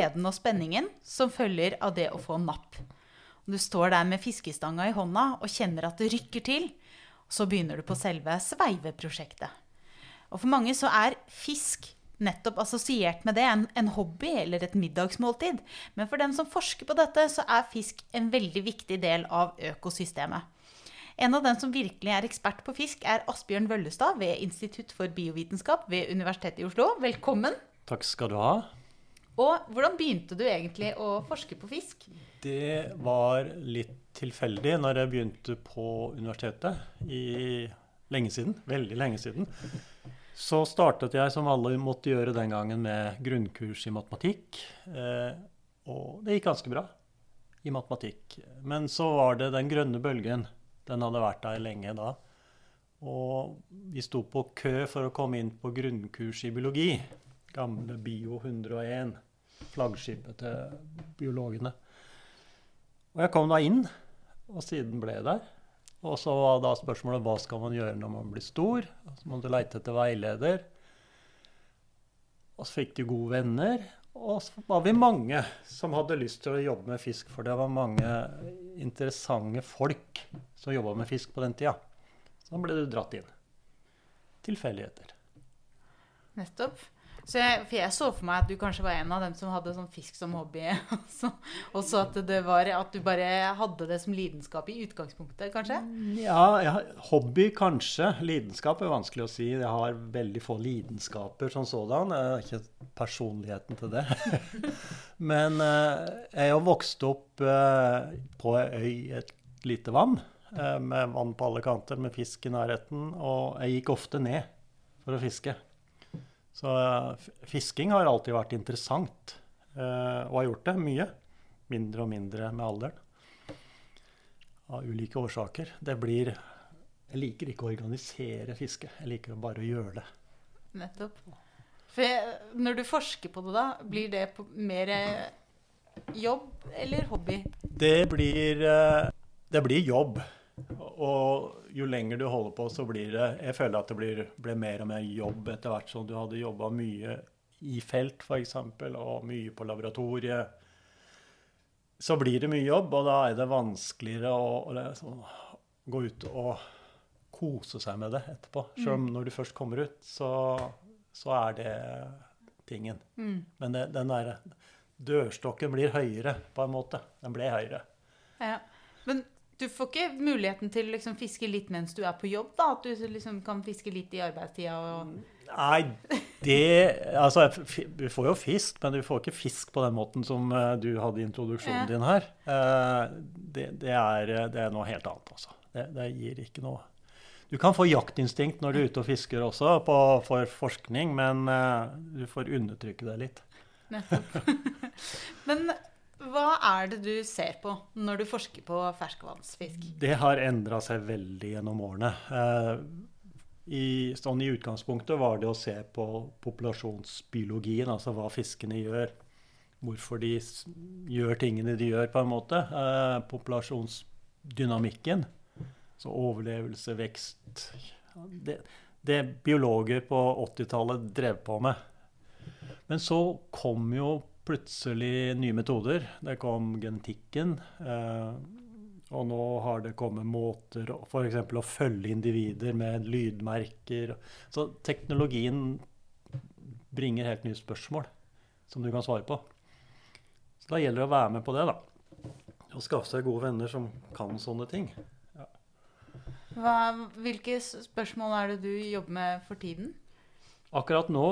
gleden og spenningen som følger av det å få napp. Du står der med fiskestanga i hånda og kjenner at det rykker til. Så begynner du på selve sveiveprosjektet. Og for mange så er fisk nettopp assosiert med det, en, en, hobby eller et middagsmåltid. Men for dem som forsker på dette, så er fisk en veldig viktig del av økosystemet. En av dem som virkelig er ekspert på fisk, er Asbjørn Vøllestad ved Institutt for biovitenskap ved Universitetet i Oslo. Velkommen. Takk skal du ha. Og hvordan begynte du egentlig å forske på fisk? Det var litt tilfeldig når jeg begynte på universitetet i lenge siden. Veldig lenge siden. Så startet jeg, som alle måtte gjøre den gangen, med grunnkurs i matematikk. Eh, og det gikk ganske bra i matematikk. Men så var det den grønne bølgen. Den hadde vært der lenge da. Og vi sto på kø for å komme inn på grunnkurs i biologi. Gamle Bio 101. Flaggskipet til biologene. Og jeg kom da inn, og siden ble jeg der. Og så var da spørsmålet hva skal man gjøre når man blir stor? Så må du leite etter veileder. Og så fikk de gode venner. Og så var vi mange som hadde lyst til å jobbe med fisk, for det var mange interessante folk som jobba med fisk på den tida. Så da ble du dratt inn. Tilfeldigheter. Nettopp. Så jeg, for jeg så for meg at du kanskje var en av dem som hadde sånn fisk som hobby. Og så at at du bare hadde det som lidenskap i utgangspunktet, kanskje? Ja, ja, hobby kanskje. Lidenskap er vanskelig å si. Jeg har veldig få lidenskaper som sådan. Jeg har ikke personligheten til det. Men jeg jeg har vokst opp eh, på ei øy et lite vann. Eh, med vann på alle kanter, med fisk i nærheten. Og jeg gikk ofte ned for å fiske. Så uh, fisking har alltid vært interessant, uh, og har gjort det mye. Mindre og mindre med alderen. Av ulike årsaker. Det blir Jeg liker ikke å organisere fiske. Jeg liker bare å gjøre det. Nettopp. For når du forsker på det, da, blir det mer jobb eller hobby? Det blir, det blir jobb. Og jo lenger du holder på, så blir det Jeg føler at det blir, ble mer og mer jobb etter hvert som du hadde jobba mye i felt, f.eks., og mye på laboratoriet. Så blir det mye jobb, og da er det vanskeligere å, å liksom, gå ut og kose seg med det etterpå. Selv om mm. når du først kommer ut, så, så er det tingen. Mm. Men det, den der dørstokken blir høyere, på en måte. Den ble høyere. Ja. Men du får ikke muligheten til å liksom fiske litt mens du er på jobb? da? At du liksom kan fiske litt i arbeidstida? Og... Nei, det Altså, du får jo fisk, men du får ikke fisk på den måten som uh, du hadde i introduksjonen ja. din her. Uh, det, det, er, det, er, noe helt annet, altså. Det, det, gir ikke noe Du kan få jaktinstinkt når du er ute og fisker også, på, for forskning, men du får undertrykke det litt. Nettopp. men hva er det du ser på når du forsker på ferskvannsfisk? Det har endra seg veldig gjennom årene. Eh, I, sånn I utgangspunktet var det å se på populasjonsbiologien, altså hva fiskene gjør. Hvorfor de gjør tingene de gjør, på en måte. Eh, populasjonsdynamikken. Så overlevelse, vekst det, det biologer på 80-tallet drev på med. Men så kom jo plutselig nye metoder. Det kom genetikken. Eh, og nå har det kommet måter f.eks. å følge individer med lydmerker. Så teknologien bringer helt nye spørsmål som du kan svare på. Så da gjelder det å være med på det, da. Og skaffe seg gode venner som kan sånne ting. Ja. Hva, hvilke spørsmål er det du jobber med for tiden? Akkurat nå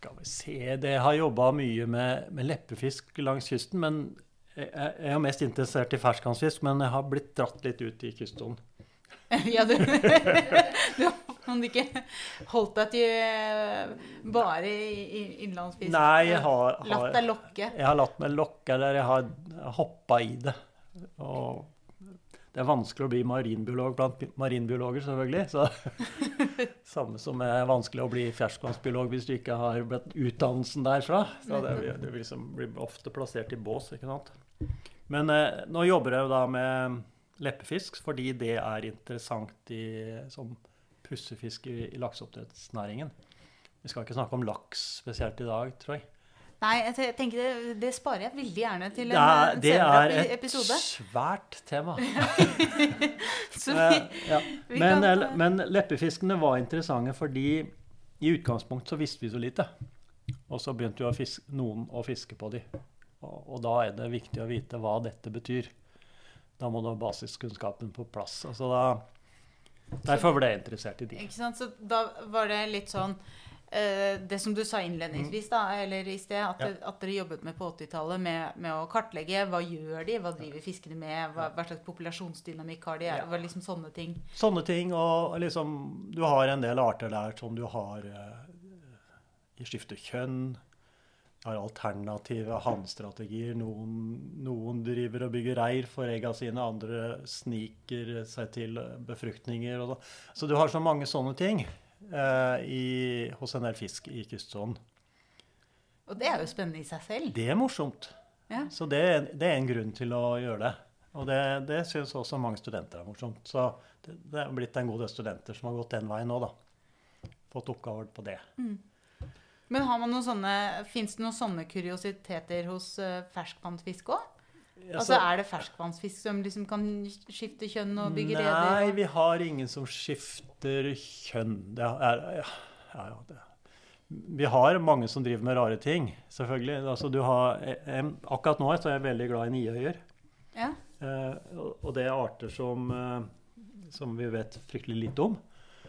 skal vi se Det har jobba mye med, med, leppefisk langs kysten. men jeg, jeg er mest interessert i ferskvannsfisk, men jeg har blitt dratt litt ut i kystsonen. ja, du, du har ikke holdt deg til eh, bare innlandsfisk? Nei, jeg har, har, Latt deg lokke? Jeg har latt meg lokke, eller jeg har hoppa i det. Og det er vanskelig å bli marinbiolog blant marinbiologer, selvfølgelig. Så, samme som er vanskelig å bli ferskvannsbiolog hvis du ikke har blitt utdannelsen derfra. Så det, du liksom blir ofte plassert i bås, ikke sant. Men eh, nå jobber jeg jo da med leppefisk fordi det er interessant i, som pussefisk i, i lakseoppdrettsnæringen. Vi skal ikke snakke om laks spesielt i dag, tror jeg. Nei, jeg tenker det, det sparer jeg veldig gjerne til en eh, det er et episode. svært tema. Så Eh, vi, ja. men, kan, eh, men leppefiskene var interessante fordi i utgangspunkt så visste vi så lite. Og så begynte jo noen å fiske på de. Og, og da er det viktig å vite hva dette betyr. Da må du ha basiskunnskapen på plass. Altså da, derfor ble jeg interessert i de. Ikke sant? Så da var det litt sånn Det som du sa innledningsvis, da, eller i sted, at, Ja. at dere jobbet med på 80-tallet med, med å kartlegge hva gjør de, hva driver fiskene med, hva, hva slags populasjonsdynamikk har de, Ja. hva, liksom sånne ting. Sånne ting. Og liksom Du har en del arter der som du har eh, i skifte kjønn. Har alternative hannstrategier. Noen, noen driver og bygger reir for egga sine, andre sniker seg til befruktninger. Og så. så du har så mange sånne ting eh, i, hos en del fisk i kystsonen. Og det er jo spennende i seg selv. Det er morsomt. Ja. Så det, det er en grunn til å gjøre det. Og det, det syns også mange studenter er morsomt. Så det, det er blitt en god del studenter som har gått den veien nå, da. Fått oppgaver på det. Men har man noen sånne, fins det noen sånne kuriositeter hos uh, ferskvannsfisk òg? Altså, er det ferskvannsfisk som liksom kan skifte kjønn og bygge reder? Nei, vi har ingen som skifter kjønn. Det er, ja, ja, ja, det. Vi har mange som driver med rare ting, selvfølgelig. Altså, du har, jeg, akkurat nå så er jeg veldig glad i niøyer. Ja. Eh, og- det er arter som, eh, som vi vet fryktelig lite om.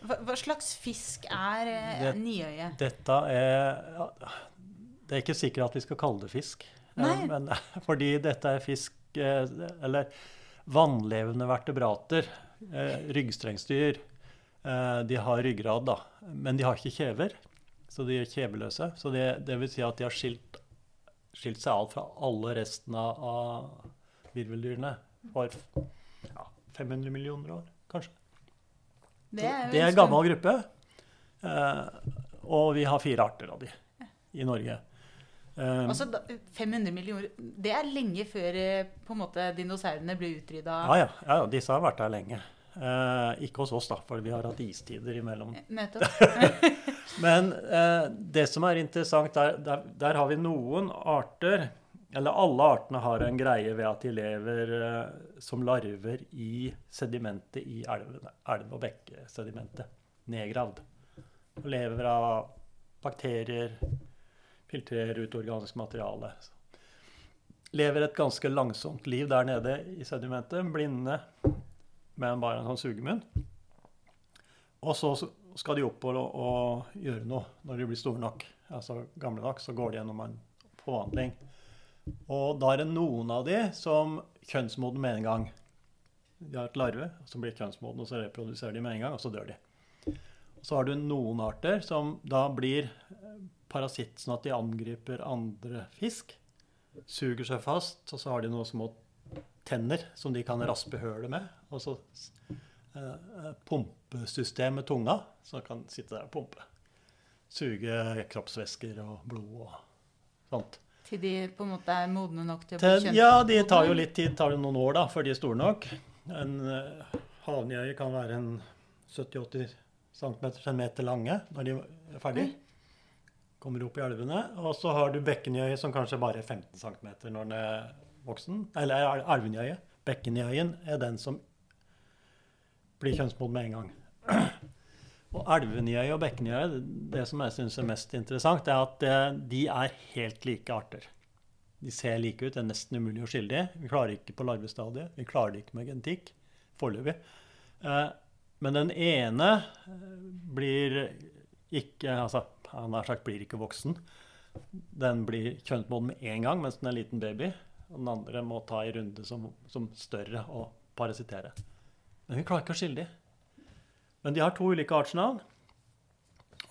Hva, hva slags fisk er eh, Det- niøye? Dette er Det er ikke sikkert at vi skal kalle det fisk. Eh. Men, fordi dette er fisk eh, Eller vannlevende vertebrater. Eh, ryggstrengsdyr. De har ryggrad, da. Men de har ikke kjever, så de er kjeveløse. Så det, det vil si at de har skilt, skilt seg av fra alle resten av, virveldyrene for ja, 500 millioner år, kanskje. Det er, Det er en gammel gruppe. Og vi har fire arter av de i Norge. Eh, Altså, 500 millioner Det er lenge før eh, på en måte dinosaurene ble utrydda. ja, ja, ja, ja, disse har vært der lenge. Uh, ikke hos oss, da, for vi har hatt istider imellom. Nettopp. Men uh, det som er interessant, der, der, der har vi noen arter Eller alle artene har en greie ved at de lever uh, som larver i sedimentet i elvene, elv- og bekkesedimentet. Nedgravd. Og lever av bakterier, filtrerer ut organisk materiale. Lever et ganske langsomt liv der nede i sedimentet. Blinde med bare en sånn sugemunn. Og så skal de opp og, og gjøre noe når de blir store nok. Altså gamle nok, så går de gjennom en forvandling. Og da er det noen av de som kjønnsmoden med en gang. De har et larve som blir kjønnsmoden, og så reproduserer de med en gang, og så dør de. Så har du noen arter som da blir eh, parasitt, sånn at de angriper andre fisk. Suger seg fast, og så har de noen små tenner som de kan raspe hølet med. Og så eh, pumpesystem med tunga, som kan sitte der og pumpe. Suge kroppsvæsker og blod og sånt. Til de på en måte er modne nok til å bli kjønnsmodne. ja, de tar jo litt tid. tar jo noen år da, før de er store nok. En havnøye kan være en 70-80 cm til en meter lange når de er ferdig. Kommer opp i elvene. Og så har du bekkenjøye som kanskje bare er 15 cm når den er voksen. Eller el- elvenjøye. Bekkenjøyen er den som blir kjønnsmoden med en gang. Og elvenjøye og bekkenjøye, det som jeg syns er mest interessant, er at eh, de er helt like arter. De ser like ut. Det er nesten umulig å skille dem. Vi klarer ikke på larvestadiet. Vi klarer det ikke med genetikk foreløpig. Men den ene eh, blir ikke Altså, han har sagt blir ikke voksen. Den blir kjønnsmoden med en gang mens den er en liten baby. Og den andre må ta en runde som, som større og parasittere. Men vi klarer ikke å skille dem. Men de har to ulike artsnavn.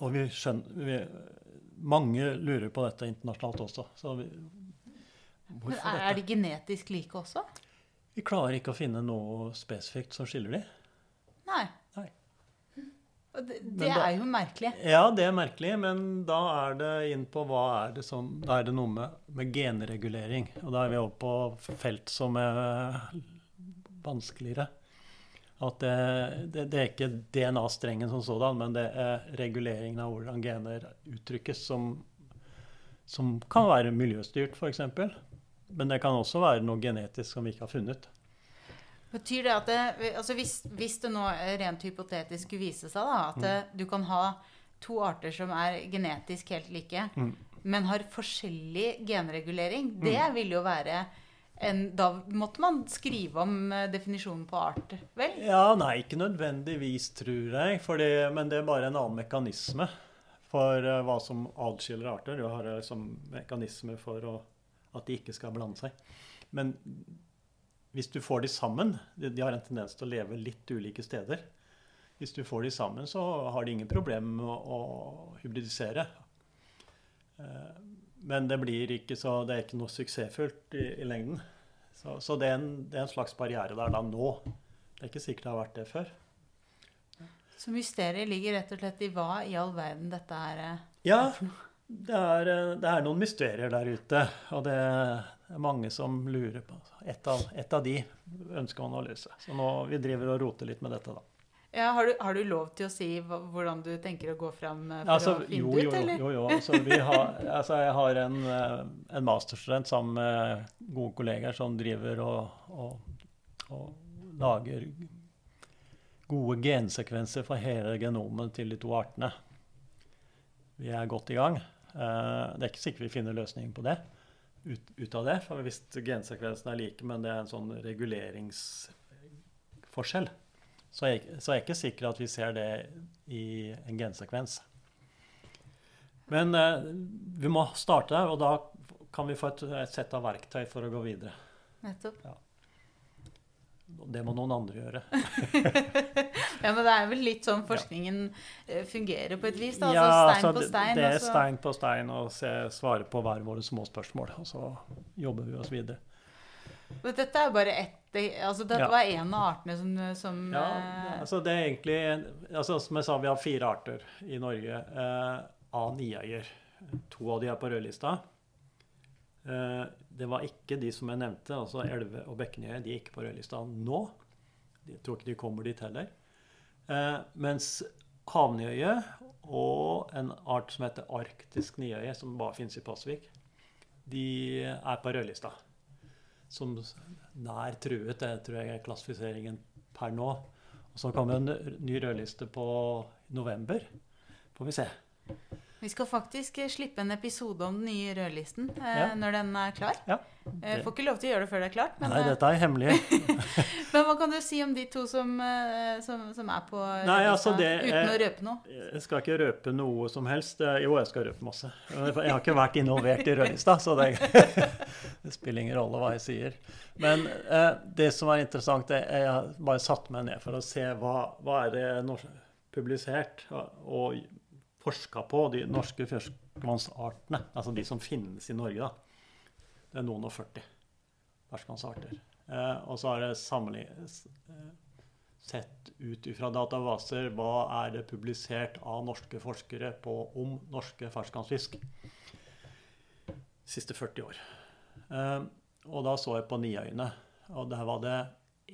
Og vi skjønner vi, Mange lurer på dette internasjonalt også. Så vi, Men hvorfor er, er de genetisk like også? Vi klarer ikke å finne noe spesifikt som skiller de. Nei. Og det, det da- er jo merkelig. Ja, det er merkelig, men da er det inn på hva er det som Da er det noe med, med genregulering. Og da er vi over på felt som er vanskeligere. At det, det, det er ikke DNA-strengen som sådan, men det er reguleringen av hvordan gener uttrykkes, som, som kan være miljøstyrt, f.eks. Men det kan også være noe genetisk som vi ikke har funnet. Betyr det at det, altså hvis, hvis, det nå rent hypotetisk skulle vise seg da, at mm. du kan ha to arter som er genetisk helt like, mm. men har forskjellig genregulering, det mm. vil jo være en, da måtte man skrive om eh, definisjonen på art, vel? Ja, nei, ikke nødvendigvis, tror jeg. Fordi, men det er bare en annen mekanisme for uh, hva som adskiller arter. Du har liksom mekanismer for å, at de ikke skal blande seg. Men hvis du får de sammen de, de, har en tendens til å leve litt ulike steder. Hvis du får de sammen, så har de ingen problem med å, å hybridisere. Uh, men det blir ikke så, det er ikke noe suksessfullt i, i lengden. Så, så det, er en, det, er en, slags barriere der da nå. Det er ikke sikkert det har vært det før. Så mysteriet ligger rett og slett i hva i all verden dette er, eh, ja, det er, eh, det er noen mysterier der ute. Og det mange som lurer på Et av, et av de ønsker man å løse. Så nå vi driver og roter litt med dette, da. Ja, har, du, har, du, lov til å si hvordan du tenker å gå fram eh, for altså, å finne jo, ut, eller? Jo, jo. Altså, har, altså, jeg har en, eh, en masterstudent sammen med gode kollegaer som driver og, og, og lager gode gensekvenser for hele genomet til de to artene. Vi er godt i gang. Eh, det er ikke sikkert vi finner løsningen på det ut, ut av det. For hvis gensekvensen er like, men det er en sånn reguleringsforskjell så er, så er jeg ikke sikker at vi ser det i en gensekvens. Men eh, vi må starte der, og da kan vi få et, et, sett av verktøy for å gå videre. Nettopp. Ja. Det må noen andre gjøre. ja, Men det er vel litt sånn forskningen ja. Eh, fungerer på et vis? da, ja, altså Stein på stein? Det, det er stein på stein og svare på hver våre små spørsmål. Og så jobber vi oss videre. Men dette er bare ett altså Dette ja. var en av artene som, som Ja, eh, altså det er egentlig altså Som jeg sa, vi har fire arter i Norge eh, av nieier. To av de er på rødlista. Eh, det var ikke de som jeg nevnte, altså elve- og Bekkenøy, De er ikke på rødlista nå. Jeg tror ikke de kommer dit heller. Eh, mens havnøye og en art som heter arktisk niøye, som bare finnes i Pasvik, de er på rødlista som nær truet. Det tror jeg er klassifiseringen per nå. Og så kommer en ny rødliste på november. Får vi se. Vi skal faktisk eh, slippe en episode om den nye rødlisten eh, ja. når den er klar. Ja, eh, det... Får ikke lov til å gjøre det før det er klart. Men, Nei, dette er hemmelig. men hva kan du si om de to som, eh, som, som er på Nei, altså det, uten å røpe noe? Jeg skal ikke røpe noe som helst. Jo, jeg skal røpe masse. Jeg har ikke vært involvert i rødlista, så det, det, spiller ingen rolle hva jeg sier. Men eh, det som er interessant, er jeg bare satt meg ned for å se hva, hva er det publisert. og forska på, de norske ferskvannsartene, altså de som finnes i Norge, da. Det er noen og 40 ferskvannsarter. Eh, og så har det sammenlig sett ut fra databaser hva er det publisert av norske forskere på, om norske ferskvannsfisk siste 40 år. Eh, og da så jeg på Niøyene, og der var det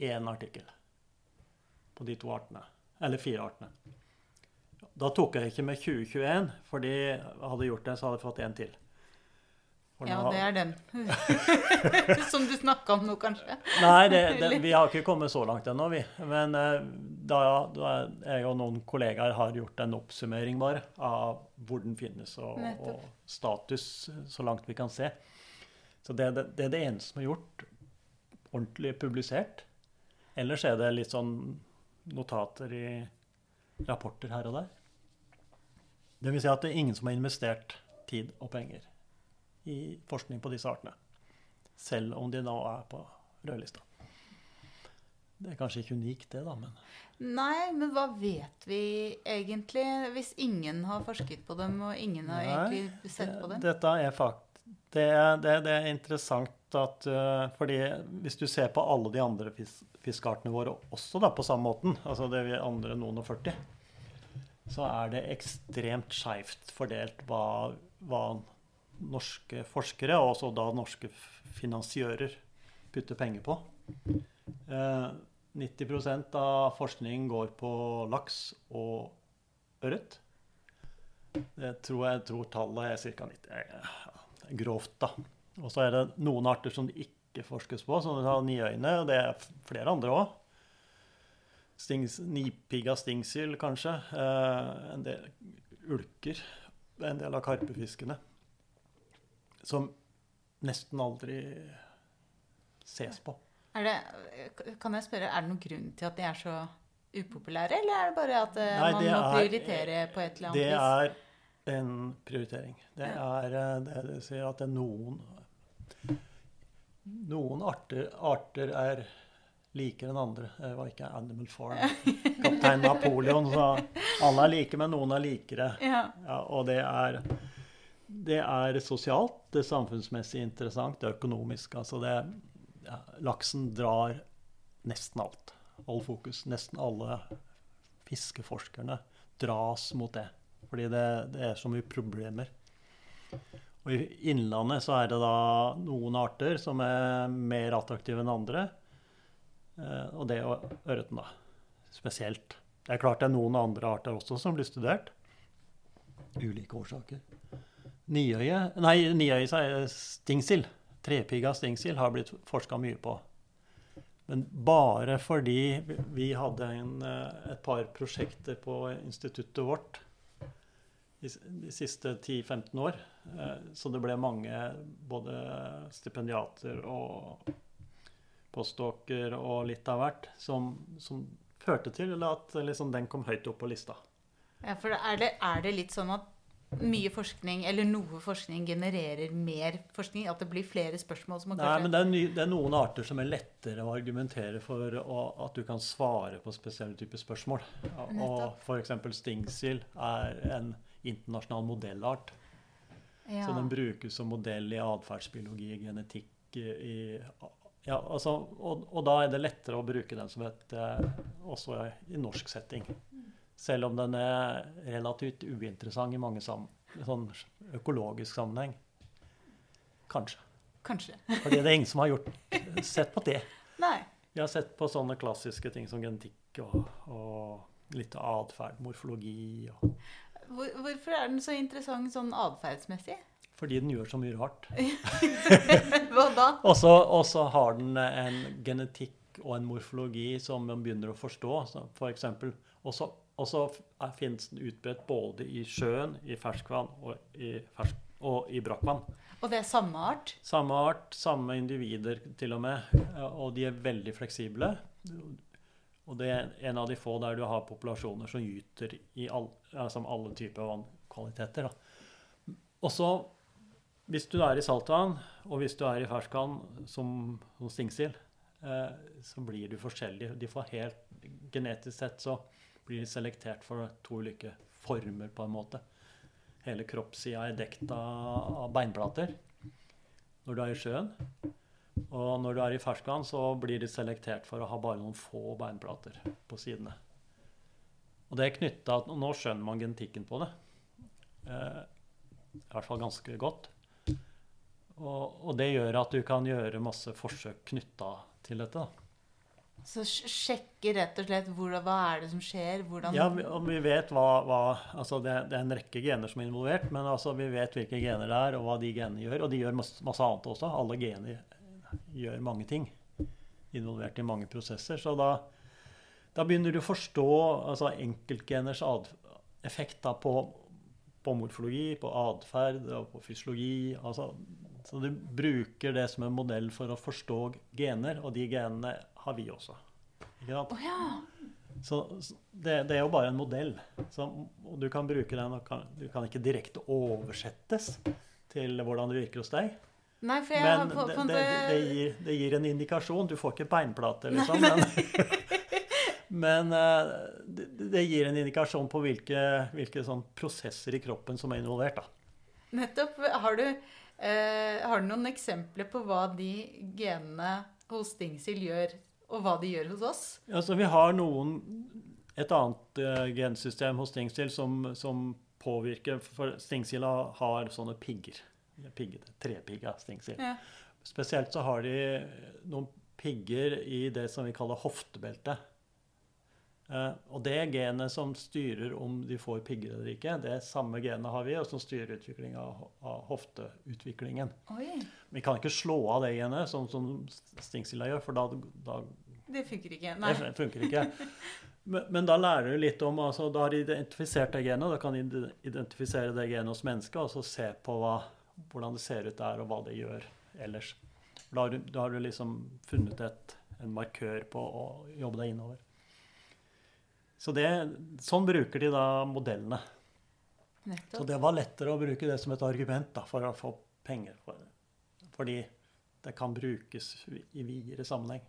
én artikkel på de to artene. Eller fire artene. Da tok jeg ikke med 2021, fordi hadde jeg gjort det, så hadde jeg fått en til. For ja, nå... det er den. Som du snakka om nå, kanskje? Nei, det, det, vi har ikke kommet så langt ennå, vi. Men uh, da, da, jeg og noen kollegaer har gjort en oppsummering bare av hvor den finnes, og, og status så langt vi kan se. Så det, det, det er det eneste som er gjort ordentlig publisert. Ellers er det litt sånn notater i rapporter her og der. Det vil si at det er ingen som har investert tid og penger i forskning på disse artene. Selv om de nå er på rødlista. Det er kanskje ikke unikt, det, da, men Nei, men hva vet vi egentlig hvis ingen har forsket på dem, og ingen har Nei, egentlig sett på dem? Dette er fakt. Det er, det, det er interessant at uh, fordi hvis du ser på alle de andre fis, fiskeartene våre også da, på samme måten, altså det vi andre noen og 40, så er det ekstremt skeivt fordelt hva, hva, norske forskere, og også da norske finansiører, putter penger på. Eh, 90% av forskningen går på laks og ørret. Det tror jeg tror tallet er ca. 90. grovt, da. Og så er det noen arter som det ikke forskes på, som har niøyne, og det er flere andre òg. Nipigga stingsild, kanskje. Eh, en del ulker. En del av karpefiskene. Som nesten aldri ses på. Det, kan jeg spørre, er det noen grunn til at de er så upopulære, eller er det bare at eh, Nei, man må er, prioritere på et eller annet vis? Det er en prioritering. Det er eh, det det sier at det er noen Noen arter, arter er likere enn andre. Det var ikke Animal Farm. Kaptein Napoleon sa alle er like, men noen er likere. Ja. Ja, og det er, det er sosialt, det er samfunnsmessig interessant, det er økonomisk. Altså det, ja, laksen drar nesten alt. All fokus. Nesten alle fiskeforskerne dras mot det. Fordi det, det, er så mye problemer. Og I Innlandet så er det da noen arter som er mer attraktive enn andre. Eh, og det og ørreten, da. Spesielt. Det er klart det er noen andre arter også som blir studert. Ulike årsaker. Niøye Nei, niøye stingsild. Trepigga stingsild har blitt forska mye på. Men bare fordi vi hadde en, eh, et par prosjekter på instituttet vårt de siste 10-15 år. Eh, så det ble mange både stipendiater og postdoker og litt av hvert som, som førte til at liksom den kom høyt opp på lista. Ja, for er det, er det litt sånn at mye forskning, eller noe forskning, genererer mer forskning? At det blir flere spørsmål? som man Nei, men det er, ny, det er, noen arter som er lettere å argumentere for og at du kan svare på spesielle typer spørsmål. Og F.eks. stingsild er en internasjonal modellart. Ja. Så den brukes som modell i atferdsbiologi, genetikk i, ja, altså, og, og, da er det lettere å bruke den som et eh, også i norsk setting. Selv om den er relativt uinteressant i mange sam sånn økologisk sammenheng. Kanskje. Kanskje. Fordi det er ingen som har gjort, sett på det. Nei. Vi har sett på sånne klassiske ting som genetikk og, og litt atferd, morfologi og Hvor, Hvorfor er den så interessant sånn atferdsmessig? Fordi den gjør så mye rart. Hva da? Og så har den en genetikk og en morfologi som man begynner å forstå. For eksempel, også og så finnes den utbredt både i sjøen, i ferskvann og i, fersk, og i brakkvann. Og det er samme art? Samme art, samme individer til og med. Og de er veldig fleksible. Og det er en av de få der du har populasjoner som gyter i all, altså alle typer vannkvaliteter. Og så, hvis du er i saltvann, og hvis du er i ferskvann som som stingsild, eh, så blir du forskjellig. De får helt Genetisk sett så blir de selektert for to ulike former, på en måte. Hele kroppssida er dekt av beinplater når du er i sjøen. Og når du er i ferskvann, så blir de selektert for å ha bare noen få beinplater på sidene. Og det er knytta Nå skjønner man genetikken på det. Eh, I hvert fall ganske godt. Og, og, det gjør at du kan gjøre masse forsøk knytta til dette. da. Så sjekke rett og slett hvor, hva er det som skjer? Hvordan ja, vi, vi vet hva, hva altså det, det, er en rekke gener som er involvert, men altså vi vet hvilke gener det er, og hva de genene gjør. Og de gjør masse, masse annet også. Alle gener gjør mange ting. Involvert i mange prosesser. Så da, da begynner du å forstå altså enkeltgeners effekt på, på, morfologi, på atferd og på fysiologi. Altså, så du bruker det som en modell for å forstå gener, og de genene har vi også. Ikke? Oh, ja. Så det, det, er jo bare en modell. Så, og du kan bruke den, og kan, du kan ikke direkte oversettes til hvordan det virker hos deg. Nei, men har på, på det, det, gir, det, gir, en indikasjon. Du får ikke beinplate, liksom. Men, men uh, det, gir en indikasjon på hvilke, hvilke sånn prosesser i kroppen som er involvert. Da. Nettopp. Har du, eh, har du noen eksempler på hva de genene hos Stingsild gjør og hva de gjør hos oss? Altså, vi har noen, et annet eh, gensystem hos stingsild som, som, påvirker For stingsilda har sånne pigger. Piggete, trepigga stingsild. Ja. Spesielt så har de noen pigger i det som vi kaller hoftebeltet. Eh, og det genet som styrer om de får pigger eller ikke, det samme genet har vi, og som styrer utviklinga av, av hofteutviklingen. Oi, Vi kan ikke slå av det genet, sånn som stingsilla gjør, for da, da det funker ikke. Nei. det funker ikke. Men, men da lærer du litt om altså, Da har de identifisert det genet, da kan de identifisere det genet hos mennesket, og så se på hva, hvordan det ser ut der, og hva det gjør ellers. Da har du, da har du liksom funnet et, en markør på å jobbe deg innover. Så det, sånn bruker de da modellene. Så det var lettere å bruke det som et argument da, for å få penger. For, fordi det kan brukes i videre sammenheng.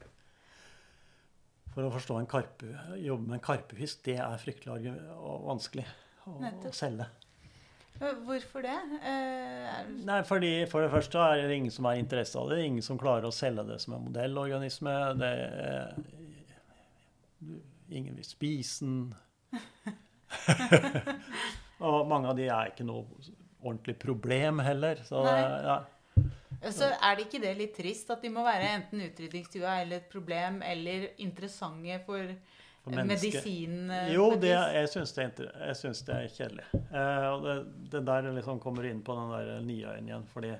For å forstå en karpe, jobbe med en karpefisk, det er fryktelig og vanskelig å, å Nettopp. selge. Hvorfor det? Eh, Nei, fordi For det første er det ingen som har interesse av det. Ingen som klarer å selge det som en modellorganisme. Det er, ingen vil spise den. og mange av de er ikke noe ordentlig problem heller. Så ja. Så er det ikke det litt trist at de må være enten utrydningstrua eller et problem eller interessante for, For medisin? eh, Jo, det, jeg syns det, det er kjedelig. Eh, og det, det der liksom kommer inn på den der niøyen igjen. Fordi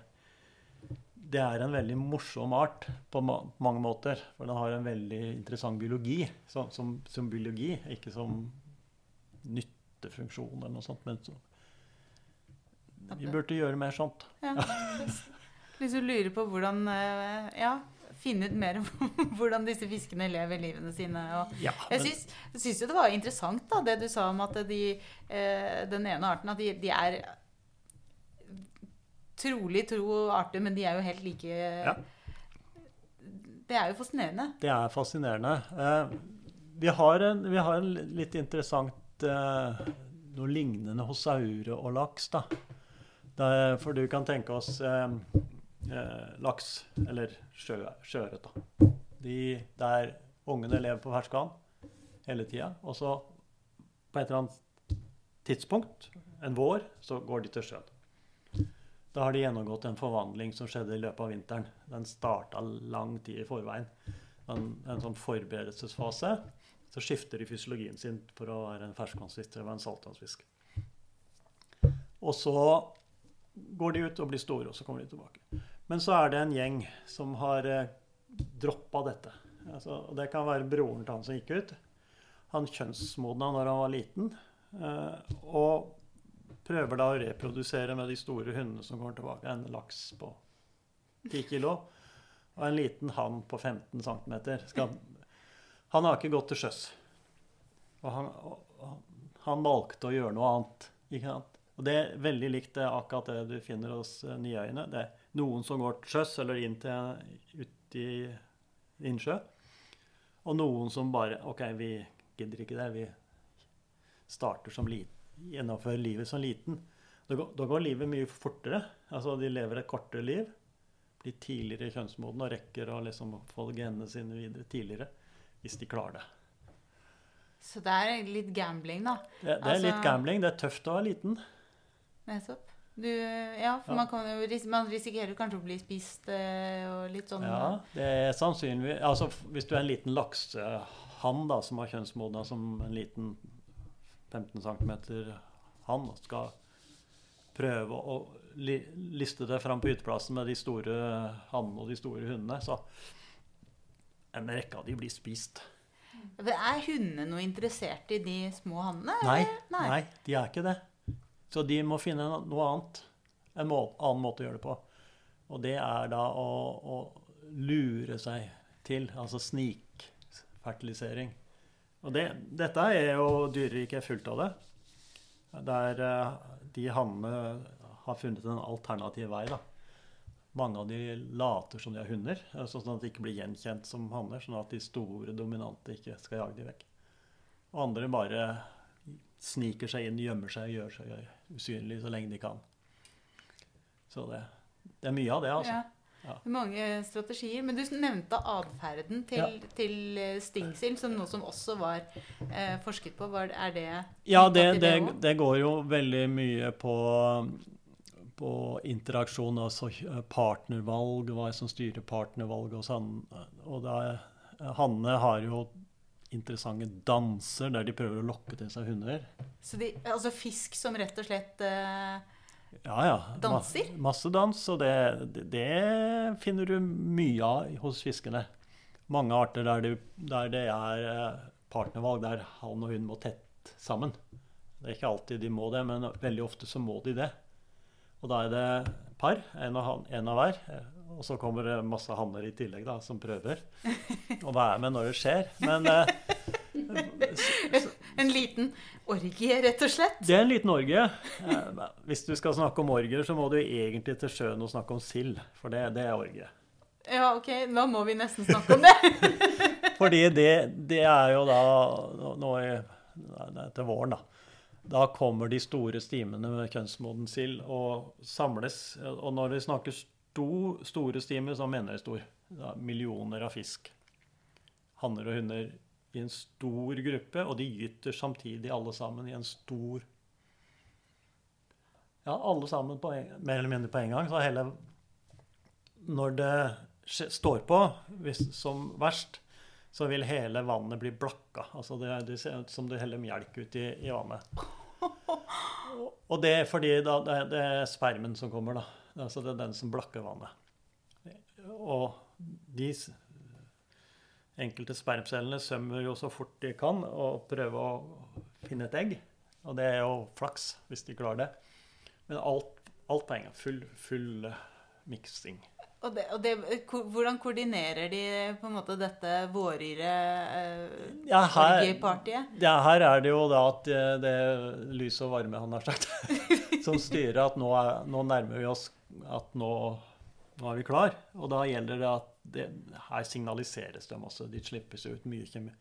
det er en veldig morsom art på ma mange måter. For den har en veldig interessant biologi. Som, som, som biologi, ikke som nyttefunksjon eller noe sånt. Men så, vi burde gjøre mer sånt. Ja. du lurer på hvordan eh, Ja, finne ut mer om hvordan disse fiskene lever livene sine. Ja, men- jeg syns jo det var interessant da, det du sa om at de, eh, den ene arten at de, de er trolig tro arter, men de er jo helt like Ja. Det er jo fascinerende. Det er fascinerende. Eh, vi, har en, vi har en litt interessant eh, noe lignende hos saure og laks. da. Er- for du kan tenke oss eh, laks, eller sjø, sjøørret. da. De, der ungene lever på ferskvann hele tida. Og så på et eller annet tidspunkt, en vår, så går de til sjøen. Da har de gjennomgått en forvandling som skjedde i løpet av vinteren. Den starta lang tid i forveien. En, en sånn forberedelsesfase. Så skifter de fysiologien sin for å være en ferskvannsfisk være en saltvannsfisk. Og så går de ut og blir store, og så kommer de tilbake. Men så er det en gjeng som har eh, droppa dette. Altså, det kan være broren til han som gikk ut. Han kjønnsmodna når han var liten. Eh, og prøver da å reprodusere med de store hundene som kommer tilbake. En laks på 10 kilo og en liten hann på 15 cm. Han har ikke gått til sjøs. Og han, og, han valgte å gjøre noe annet. Ikke sant? Og det er veldig likt det, akkurat det du finner hos uh, niøyene. Det er noen som går til sjøs eller inn til ut i innsjø. Og noen som bare OK, vi gidder ikke det. Vi starter som liten. Gjennomfører livet som liten. Da går, da går livet mye fortere. Altså de lever et kortere liv. Blir tidligere kjønnsmoden og rekker å liksom få genene sine videre tidligere. Hvis de klarer det. Så det er litt gambling, da. Det, det er litt Altså- gambling. Det er tøft å være liten. Nettopp. Du, ja, for Ja. Man, kan jo, ris- man risikerer kanskje å bli spist eh, og litt sånn Ja, det er sannsynlig Altså hvis du er en liten laksehann som har kjønnsmodna som en liten 15 cm han skal prøve å li liste det fram på yteplassen med de store hannene og de store hundene, så en rekke av de blir spist. Er hundene noe interessert i de små hannene? Nei, nei. nei, de er ikke det. Så de må finne noe annet. En må annen måte å gjøre det på. Og det er da å, å lure seg til, altså snikfertilisering. Og det, dette er jo dyreriket er fullt av det. Der eh, de hannene har funnet en alternativ vei. da. Mange av de later som de er hunder, eh, sånn at de ikke blir gjenkjent som hanner. Sånn at de store, dominante ikke skal jage de vekk. Og andre bare sniker seg inn, gjemmer seg gjør seg usynlig så lenge de kan. Så det, det er mye av det, altså. Ja. Ja. Mange strategier. Men du nevnte atferden til, Ja. til eh, stingsild, som noe som også var eh, forsket på. Var, er det Ja, det, det, det går jo veldig mye på, på interaksjon, altså partnervalg, hva som styrer partnervalg hos sånn. Og da, Hanne har jo interessante danser der de prøver å lokke til seg hunder. Så de, altså fisk som rett og slett eh, Ja, ja. Danser? Ma masse dans, og det, det, finner du mye av hos fiskene. Mange arter der det, der det er eh, partnervalg, der han og hun må tett sammen. Det er ikke alltid de må det, men veldig ofte så må de det. Og da er det par, en av, han- en av hver. Og så kommer det masse hanner i tillegg da, som prøver å være med når det skjer. Men eh, En liten orgie, rett og slett? det er en liten orgie. Eh, Hvis du skal snakke om orgier, så må du egentlig til sjøen og snakke om sild. For det, det er orgie. Ja, ok, nå må vi nesten snakke om det. Fordi det, det er jo da nå- i, til våren, da. Da kommer de store stimene med kjønnsmoden sild og samles. Og når vi snakker sto, store stimer, så mener vi stor. Da, millioner av fisk. Hanner og hunder i en stor gruppe, og de gyter samtidig alle sammen i en stor Ja, alle sammen på en, mer eller mindre på en gang. Så hele Når det står på hvis, som verst, så vil hele vannet bli blakka. Altså det, det ser ut som du heller melk ut i, i vannet. Og- det er fordi da, det, det er spermen som kommer, da. Altså det er den som blakker vannet. Og de enkelte spermcellene sømmer jo så fort de kan og prøver å finne et egg. Og det er jo flaks hvis de klarer det. Men alt, alt en. Full, full eh, miksing. Og, det, og det, hvordan koordinerer de på en måte dette vårryre eh, Ja, her, ja, her er det jo da at det, det er lys og varme, han har sagt, som styrer at nå, er, nå nærmer vi oss at nå, nå er vi klar. Og da gjelder det at det, her signaliseres det masse. De slippes ut mye kjemi...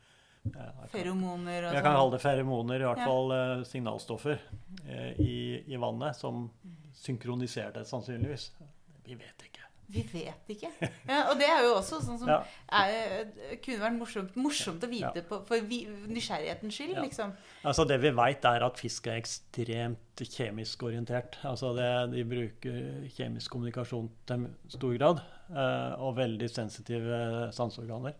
ja, Feromoner og Jeg kan sånn? kalle det feromoner, i hvert Ja. fall eh, signalstoffer eh, i, i vannet, som synkroniserer det sannsynligvis. Vi vet ikke. Vi vet ikke. Ja, og det er jo også sånn som Ja. er, kunne vært morsomt, morsomt å vite på, for vi, nysgjerrighetens skyld, Ja. liksom. Altså Det vi vet, er at fisk er ekstremt kjemisk orientert. Altså det, De bruker kjemisk kommunikasjon til stor grad, eh, og veldig sensitive sanseorganer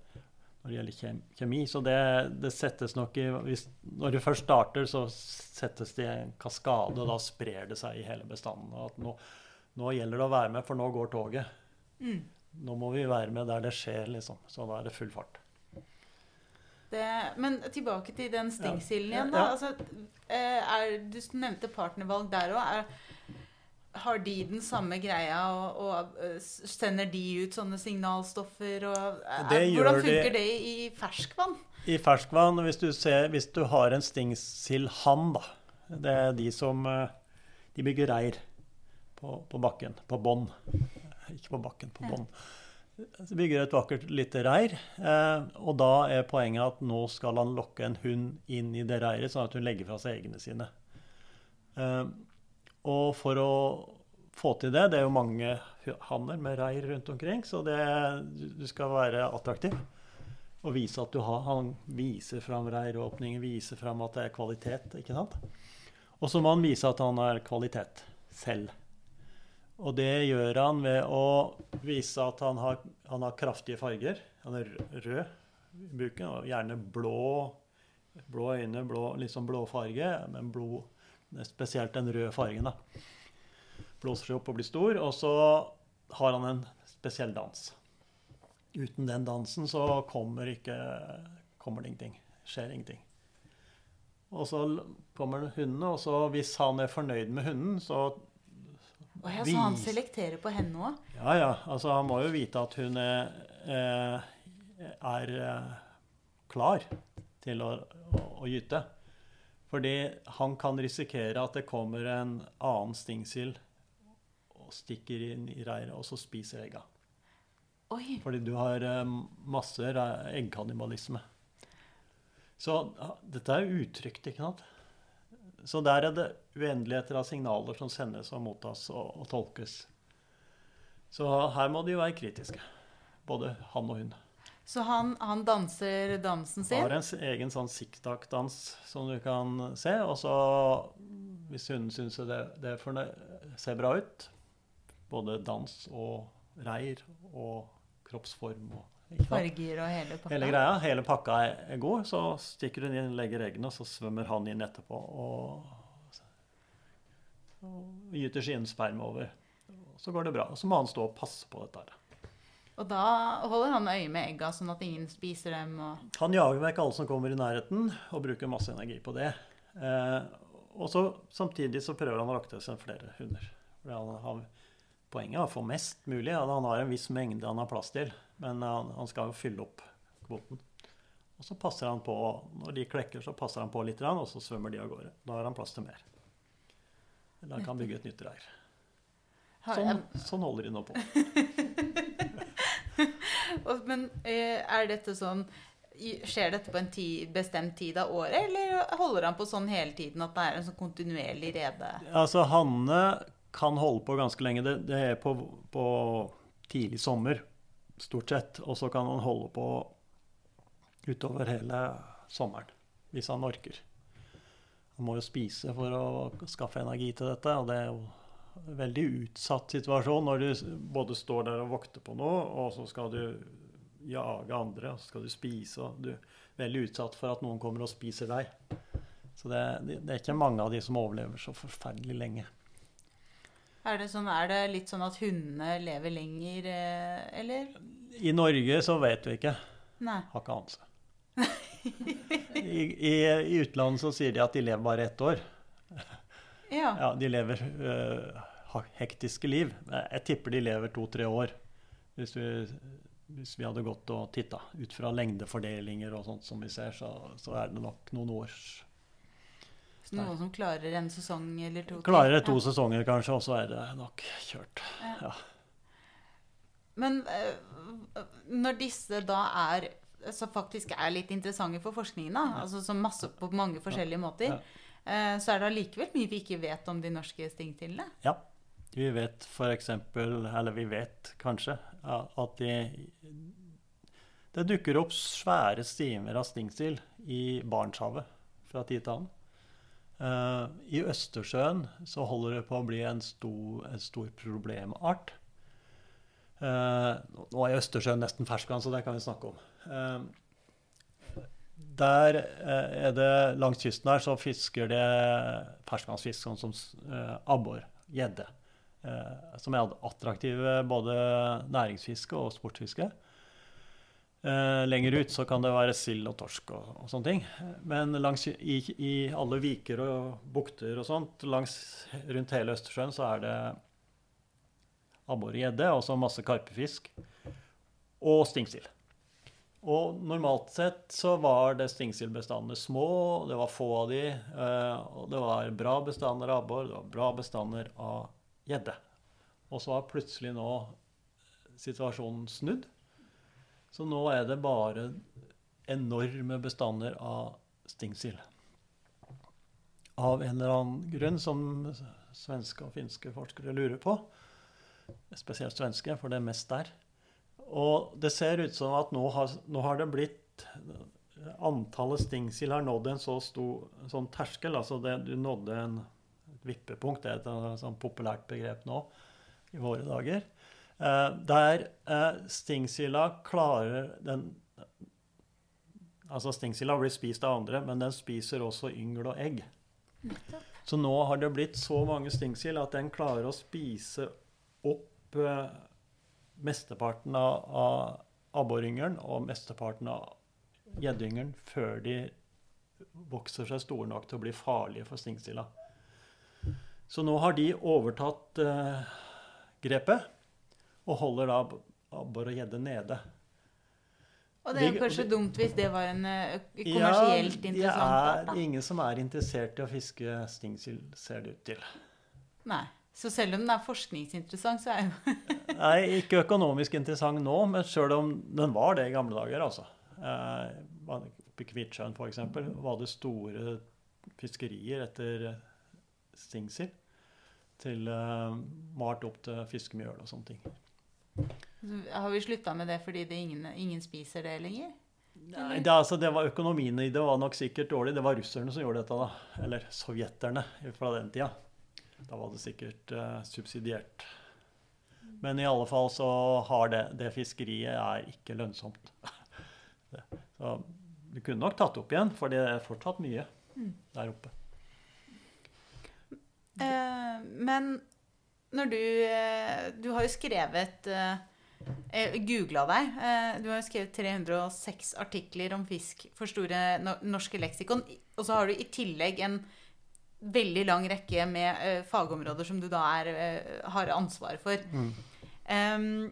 når det gjelder kjemi. Så det, det settes nok i hvis, Når du først starter, så settes det i en kaskade, og da sprer det seg i hele bestanden. Og at nå, nå gjelder det å være med, for nå går toget. Mm. Nå må vi være med der det skjer, liksom. Så da er det full fart. Det, men tilbake til den stengselen igjen. ja. ja. Altså, eh, er, du nevnte partnervalg der òg. Har de den samme greia, og, og eh, sender de ut sånne signalstoffer? Og, er, hvordan funker de- det i ferskvann? I ferskvann, hvis du, ser, hvis du har en stingsildhann, da Det er de som eh, De bygger reir på, på bakken. På bånn. Ikke på bakken, på bånn. De bygger et vakkert lite reir. Eh, og da er poenget at nå skal han lokke en hund inn i det reiret, sånn at hun legger fra seg eggene sine. Og for å få til det Det er jo mange hanner med reir rundt omkring, så det, du skal være attraktiv og vise at du har Han viser fram reiråpninger, viser fram at det er kvalitet. ikke sant? Og så må han vise at han er kvalitet selv. Og det gjør han ved å vise at han har, han har kraftige farger. Han er rød i buken, og gjerne blå. Blå øyne, blå, litt blå farge, men blod, spesielt den røde fargen. da. Blåser seg opp og blir stor. Og så har han en spesiell dans. Uten den dansen så kommer, ikke, kommer det ingenting. Skjer ingenting. Og så kommer hundene, og så hvis han er fornøyd med hunden, så Å ja, så han selekterer på henne òg? Ja, ja. Altså, han må jo vite at hun er, eh, er eh, klar til å, å, å gyte. Fordi han kan risikere at det kommer en annen stingsild og stikker inn i reiret, og så spiser egga. Oi. Fordi du har eh, masse eggkannibalisme. Så dette er utrygt, ikke sant? Så der er det uendeligheter av signaler som sendes og mottas og, og tolkes. Så her må de jo være kritiske, både han og hun. Så han, han danser dansen sin? Har en egen sånn siktak-dans som du kan se. Og så, hvis hunden syns det, det er ser bra ut, både dans og reir og kroppsform og Farger og hele pakka. Hele greia, hele pakka er god. Så stikker hun inn, legger eggene, og så svømmer han inn etterpå og, og gyter sin sperm over. Så går det bra. Og så må han stå og passe på dette. her. Og da holder han øye med egga, sånn at ingen spiser dem. Og... Han jager vekk alle som kommer i nærheten, og bruker masse energi på det. Eh, og så samtidig så prøver han å rakte seg flere hunder. Han har, poenget er å få mest mulig. Ja, han har en viss mengde han har plass til, men han, han skal jo fylle opp kvoten. Og så passer han på, Når de klekker, så passer han på litt, og så svømmer de av gårde. Da har han plass til mer. Eller han kan bygge et nytt reir. Sånn, sånn holder de nå på. Men eh, er dette sånn Skjer dette på en tid, bestemt tid av året, eller holder han på sånn hele tiden at det er en sånn kontinuerlig rede? Altså, Hanne kan holde på ganske lenge. Det, det er på, på tidlig sommer, stort sett. Og så kan han holde på utover hele sommeren, hvis han orker. Han må jo spise for å skaffe energi til dette, og det er jo veldig utsatt situasjon når du både står der og vokter på noe, og så skal du jage andre, og så skal du spise, og du er veldig utsatt for at noen kommer og spiser deg. Så det, det, det er ikke mange av de som overlever så forferdelig lenge. Er det, sånn, er det litt sånn at hundene lever lenger, eh, eller? I Norge så vet vi ikke. Nei. Har ikke anelse. I, i, I utlandet så sier de at de lever bare ett år. Ja. Ja, De lever uh, hektiske liv. Jeg tipper de lever to-tre år. Hvis vi, hvis vi hadde gått og titta ut fra lengdefordelinger og sånt som vi ser, så, så er det nok noen års Så noen som klarer en sesong eller to? Klarer det to Ja. sesonger kanskje, og så er det nok kjørt. Ja. Men eh, når disse da er så faktisk er litt interessante for forskningen, da, altså så masse på mange forskjellige måter, Ja. eh, så er det allikevel mye vi ikke vet om de norske stingtillene. Ja. Vi vet f.eks., eller vi vet kanskje, at de, det dukker opp svære stimer av stingsild i Barentshavet fra tid til annen. Uh, I Østersjøen så holder det på å bli en stor, en stor problemart. Uh, nå er Østersjøen nesten ferskvann, så det kan vi snakke om. Eh, der eh, er det langs kysten her så fisker det ferskvannsfisk, sånn som eh, abbor, gjedde. Eh, som er attraktive både næringsfiske og sportsfiske. Lenger ut så kan det være sild og torsk og, og sånne ting. Men langs, i, i alle viker og bukter og sånt langs, rundt hele Østersjøen så er det abbor og gjedde, og så masse karpefisk. Og stingsild. Og normalt sett så var det stingsildbestandene små, det var få av de, eh, og det var bra bestander av abbor, det var bra bestander av gjedde. Og så har plutselig nå situasjonen snudd. Så nå er det bare enorme bestander av stingsild. Av en eller annen grunn som svenske og finske forskere lurer på. Spesielt svenske, for det er mest der. Og det ser ut som at nå har, nå har det blitt Antallet stingsild har nådd en så stor sånn terskel. Altså det, du nådde en, vippepunkt, det er et eh, sånn populært begrep nå i våre dager. Eh, der eh, stingsila klarer den Altså stingsila blir spist av andre, men den spiser også yngel og egg. Så nå har det blitt så mange stingsild at den klarer å spise opp eh, mesteparten av, av abboryngelen og mesteparten av gjeddeyngelen før de vokser seg store nok til å bli farlige for stingsila. Så nå har de overtatt eh, grepet og holder da abbor og gjedde nede. Og det er jo kanskje dumt hvis det var en eh, kommersielt ja, interessant det er ingen som er interessert i å fiske stingsild, ser det ut til. Nei. Så selv om den er forskningsinteressant, så er jo Nei, ikke økonomisk interessant nå, men sjøl om den var det i gamle dager, altså. Eh, Oppe Kvitsjøen f.eks. var det store fiskerier etter stingsild. Til eh, malt opp til fiskemjøl og sånne ting. Har vi slutta med det fordi det ingen, ingen spiser det lenger? Nei, det, altså, det var Økonomien i det var nok sikkert dårlig. Det var russerne som gjorde dette, da. Eller sovjeterne fra den tida. Da var det sikkert uh, subsidiert Men i alle fall så har det, det fiskeriet er ikke lønnsomt. Så du kunne nok tatt opp igjen, for det er fortsatt mye der oppe. Eh, men når du eh, Du har jo skrevet eh, Jeg googla deg. Eh, du har jo skrevet 306 artikler om fisk for Store no norske leksikon. Og så har du i tillegg en veldig lang rekke med uh, fagområder som du da er, uh, har ansvar for. Em,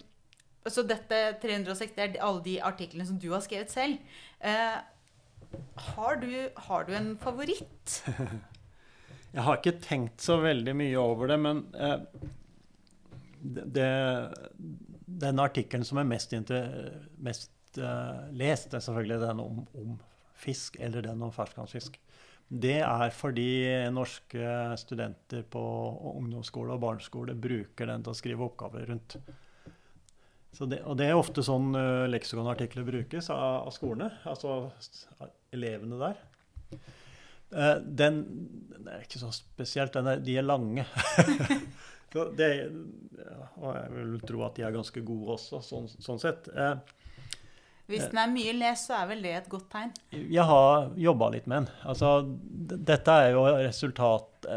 så dette 360 er alle de artiklene som du har skrevet selv. Uh, har, du, har du en favoritt? Jeg har ikke tenkt så veldig mye over det, men det, den artikkelen som er mest, mest lest, er selvfølgelig den om, om, fisk, eller den om ferskvannsfisk. Det er fordi norske studenter på ungdomsskole og barneskole bruker den til å skrive oppgaver rundt. Det, og det er ofte sånn uh, leksikonartikler brukes av, av, skolene, altså elevene der. Uh, den, den, er ikke så spesielt. Er, de er lange. det, og jeg vil tro at de er ganske gode også, sånn, sånn sett. Uh, Hvis den er mye lest, så er vel det et godt tegn? Jeg har jobba litt med den. Altså, dette er jo resultat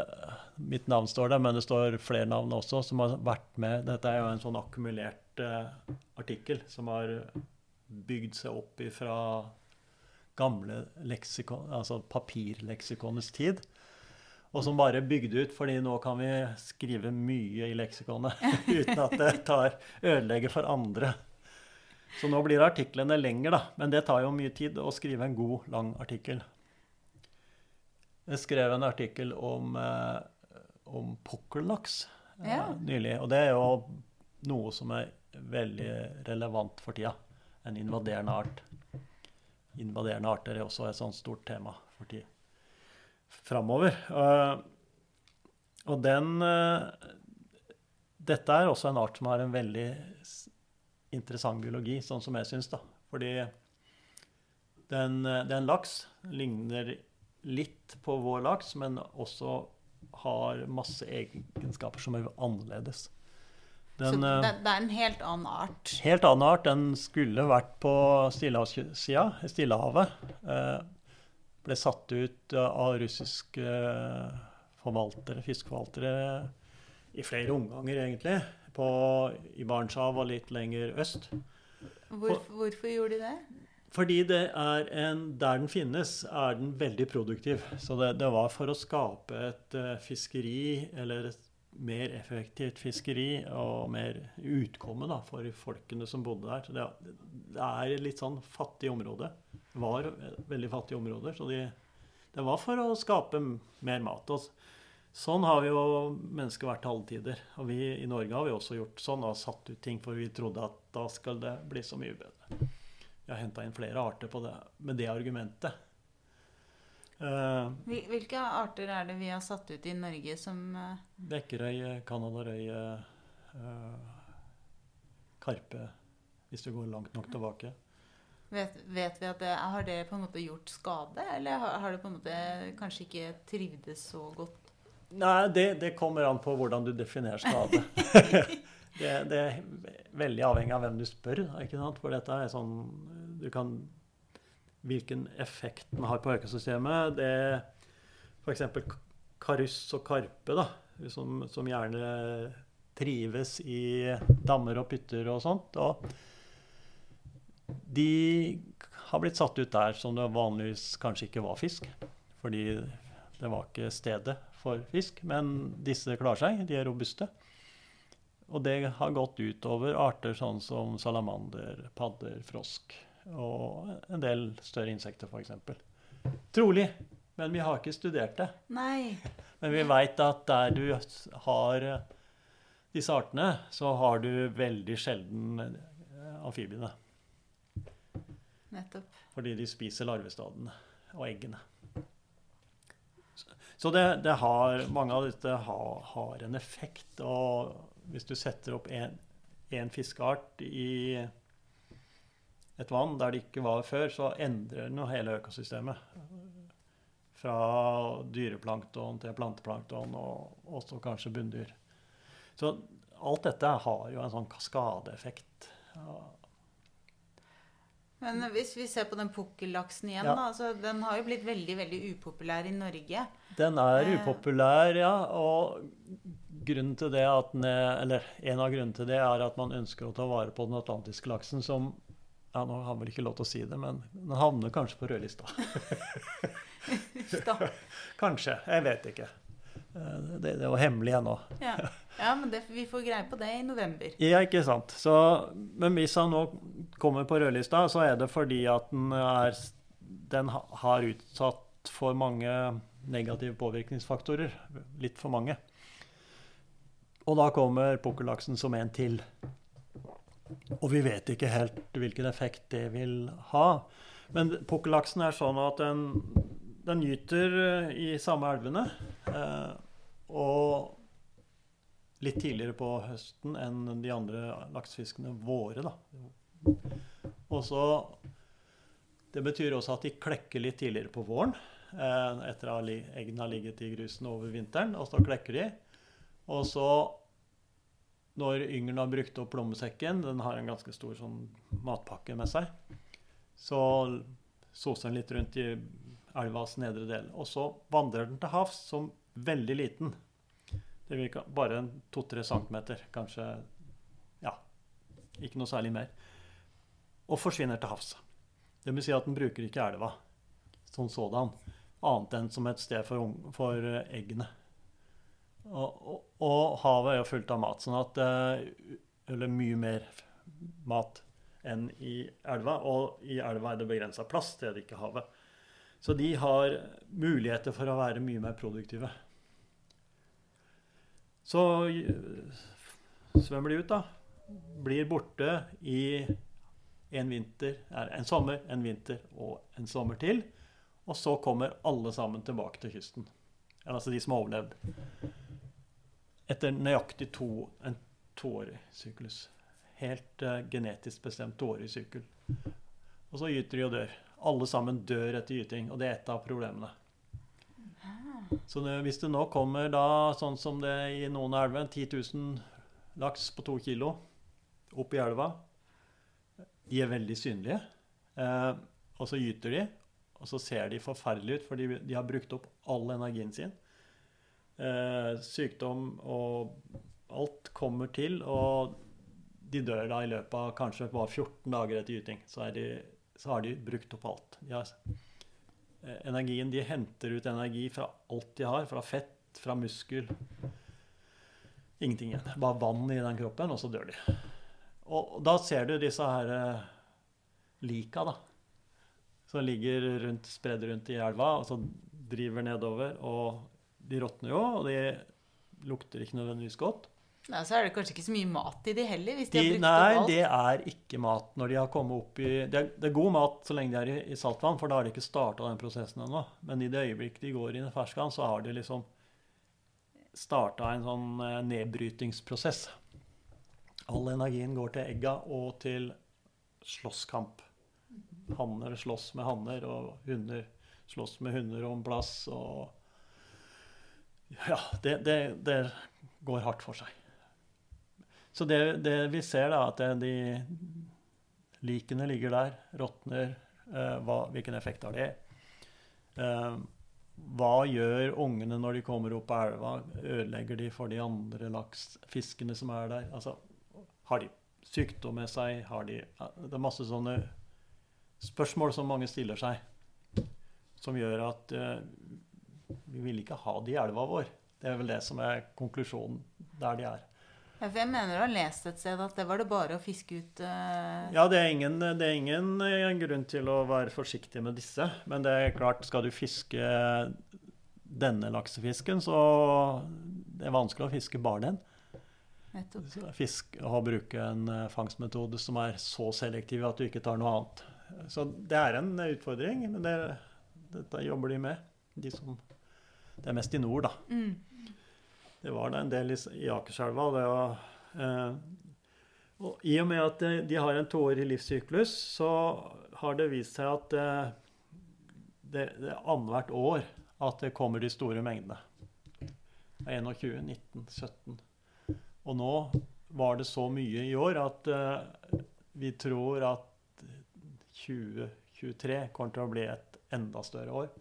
Mitt navn står der, men det står flere navn også som har vært med. Dette er jo en sånn akkumulert artikkel som har bygd seg opp fra gamle leksikon, altså papirleksikonets tid. Og som bare bygde ut, fordi nå kan vi skrive mye i leksikonet uten at det tar ødelegger for andre. Så nå blir artiklene lengre, da. Men det tar jo mye tid å skrive en god, lang artikkel. Jeg skrev en artikkel om, eh, om pukkellaks eh, ja. nylig. Og det er jo noe som er veldig relevant for tida. En invaderende art. Invaderende arter er også et sånt stort tema for tida framover. Uh, og den uh, Dette er også en art som har en veldig interessant biologi, sånn som jeg syns. Fordi den, den laks ligner litt på vår laks, men også har masse egenskaper som er annerledes. Den, så det, det, er en helt annen art? Helt annen art. Den skulle vært på stillehavssida, Stillehavet. Eh, ble satt ut av russiske forvaltere, fiskeforvaltere i flere omganger, egentlig. På, I Barentshavet og litt lenger øst. Hvor, hvorfor gjorde de det? Fordi det er en, der den finnes, er den veldig produktiv. Så det, det var for å skape et uh, fiskeri eller et mer effektivt fiskeri og mer utkomme da, for folkene som bodde der. Så det, det er litt sånn fattig område. Var veldig fattige områder. Så de, det var for å skape mer mat. Og sånn har vi jo mennesker vært alle tider. Og vi i Norge har vi også gjort sånn og satt ut ting, for vi trodde at da skal det bli så mye bedre. Vi har henta inn flere arter på det, med det argumentet. Uh, Hvilke arter er det vi har satt ut i Norge som uh... Bekkerøye, canadarøye, uh, karpe, hvis du går langt nok tilbake. Vet, vet, vi at det, Har det på en måte gjort skade, eller har, har det på en måte kanskje ikke trivdes så godt? Nei, det, det kommer an på hvordan du definerer skade. det, det, er veldig avhengig av hvem du spør. ikke sant? For dette er sånn Du kan hvilken effekt den har på økosystemet. Det f.eks. karuss og karpe, da, som, som, gjerne trives i dammer og pytter og sånt. Og de har blitt satt ut der som det vanligvis kanskje ikke var fisk. Fordi det var ikke stedet for fisk. Men disse klarer seg, de er robuste. Og det har gått utover arter sånn som salamander, padder, frosk og en del større insekter, f.eks. Trolig. Men vi har ikke studert det. Nei. Men vi veit at der du har disse artene, så har du veldig sjelden eh, amfibiene. Nettopp. Fordi de spiser larvestadene og eggene. Så det, det har, mange av dette har, har, en effekt. Og hvis du setter opp én fiskeart i et vann der det ikke var før, så endrer den jo hele økosystemet. Fra dyreplankton til planteplankton og også kanskje bunndyr. Så alt dette har jo en sånn kaskadeeffekt. Men hvis vi ser på den pukkellaksen igjen, Ja. da. Altså, den har jo blitt veldig veldig upopulær i Norge. Den er Eh. upopulær, ja. Og grunnen til det at er, eller en av grunnene til det er at man ønsker å ta vare på den atlantiske laksen som ja, Nå har vel ikke lov til å si det, men den havner kanskje på rødlista. Kanskje. Jeg vet ikke. Eh, Det, det jo hemmelig ennå. Ja, ja men det, vi får greie på det i november. Ja, ikke sant. Så, men hvis han nå kommer på rødlista, så er det fordi at den, er, den har utsatt for mange negative påvirkningsfaktorer. Litt for mange. Og da kommer pukkellaksen som en til. Og vi vet ikke helt hvilken effekt det vil ha. Men pukkellaksen er sånn at den, den gyter i samme elvene. Eh, og litt tidligere på høsten enn de andre laksefiskene våre. Da. Og så Det betyr også at de klekker litt tidligere på våren. Eh, etter at eggene har ligget i grusen over vinteren. Og så klekker de. Og så, når yngelen har brukt opp plommesekken, den har en ganske stor sånn matpakke med seg, så soser den litt rundt i elvas nedre del. Og så vandrer den til havs som veldig liten. Det virker bare to-tre centimeter, kanskje Ja, ikke noe særlig mer. Og forsvinner til havs. Det vil si at den bruker ikke elva som sådan, annet enn som et sted for, for eh, eggene. Og, og, og havet er jo fullt av mat, sånn at eh, Eller mye mer mat enn i elva. Og i elva er det begrensa plass, det er det ikke havet. Så de har muligheter for å være mye mer produktive. Så eh, svømmer de ut, da. Blir borte i en vinter, er en sommer, en vinter og en sommer til. Og så kommer alle sammen tilbake til kysten. Altså de som har overlevd. Etter nøyaktig to, en toårig syklus. Helt uh, genetisk bestemt toårig sykkel. Og så gyter de og dør. Alle sammen dør etter gyting, og det er et av problemene. Så det, hvis det nå kommer da, sånn som det i noen av elvene, 10 000 laks på to kilo opp i elva, de er veldig synlige. Eh, og så gyter de, og så ser de forferdelige ut, fordi de har brukt opp all energien sin. Eh, sykdom og alt kommer til, og de dør da i løpet av kanskje bare 14 dager etter gyting. Så, de, så har de brukt opp alt. De har, energien, de henter ut energi fra alt de har, fra fett, fra muskel. Ingenting igjen. Bare vann i den kroppen, og så dør de. Og da ser du disse her eh, lika, da. Som ligger rundt, spredd rundt i elva, og så driver nedover. Og de råtner jo, og de lukter ikke nødvendigvis godt. Nei, så er det kanskje ikke så mye mat i de heller, hvis de, De, har brukt nei, opp alt. det er ikke mat når de har kommet opp i Det er, det er god mat så lenge de er i, i saltvann, for da har de ikke starta den prosessen ennå. Men i det øyeblikk de går inn i ferskvann, så har de liksom starta en sånn eh, nedbrytingsprosess. All energien går til egga og til slåsskamp. Hanner slåss med hanner, og hunder slåss med hunder om plass. Og Ja, det, det, det går hardt for seg. Så det, det vi ser, da, at de likene ligger der, råtner. Hva- hvilken effekt har det? Eh, hva gjør ungene når de kommer opp av elva? Ødelegger de for de andre laksfiskene som er der? Altså, har de sykdom med seg? De Det er masse sånne spørsmål som mange stiller seg, som gjør at eh, vi vil ikke ha de i elva vår. Det er vel det som er konklusjonen der de er. Ja, for jeg mener du har lest et sted at det var det bare å fiske ut uh... Ja, det er, ingen, det er ingen eh, grunn til å være forsiktig med disse. Men det er klart, skal du fiske denne laksefisken, så det er vanskelig å fiske bare den. Fisk og bruke en eh, fangstmetode som er så selektiv at du ikke tar noe annet. Så det er en utfordring, men det, dette jobber de med. De som, det er mest i nord, da. Mm. Det var da en del i, i Akerselva. Det var, eh, og I og med at de, de har en toårig livssyklus, så har det vist seg at eh, det, det er annethvert år at det kommer de store mengdene. 21, 19, 17. Og nå var det så mye i år at eh, vi tror at 2023 kommer til å bli et enda større år.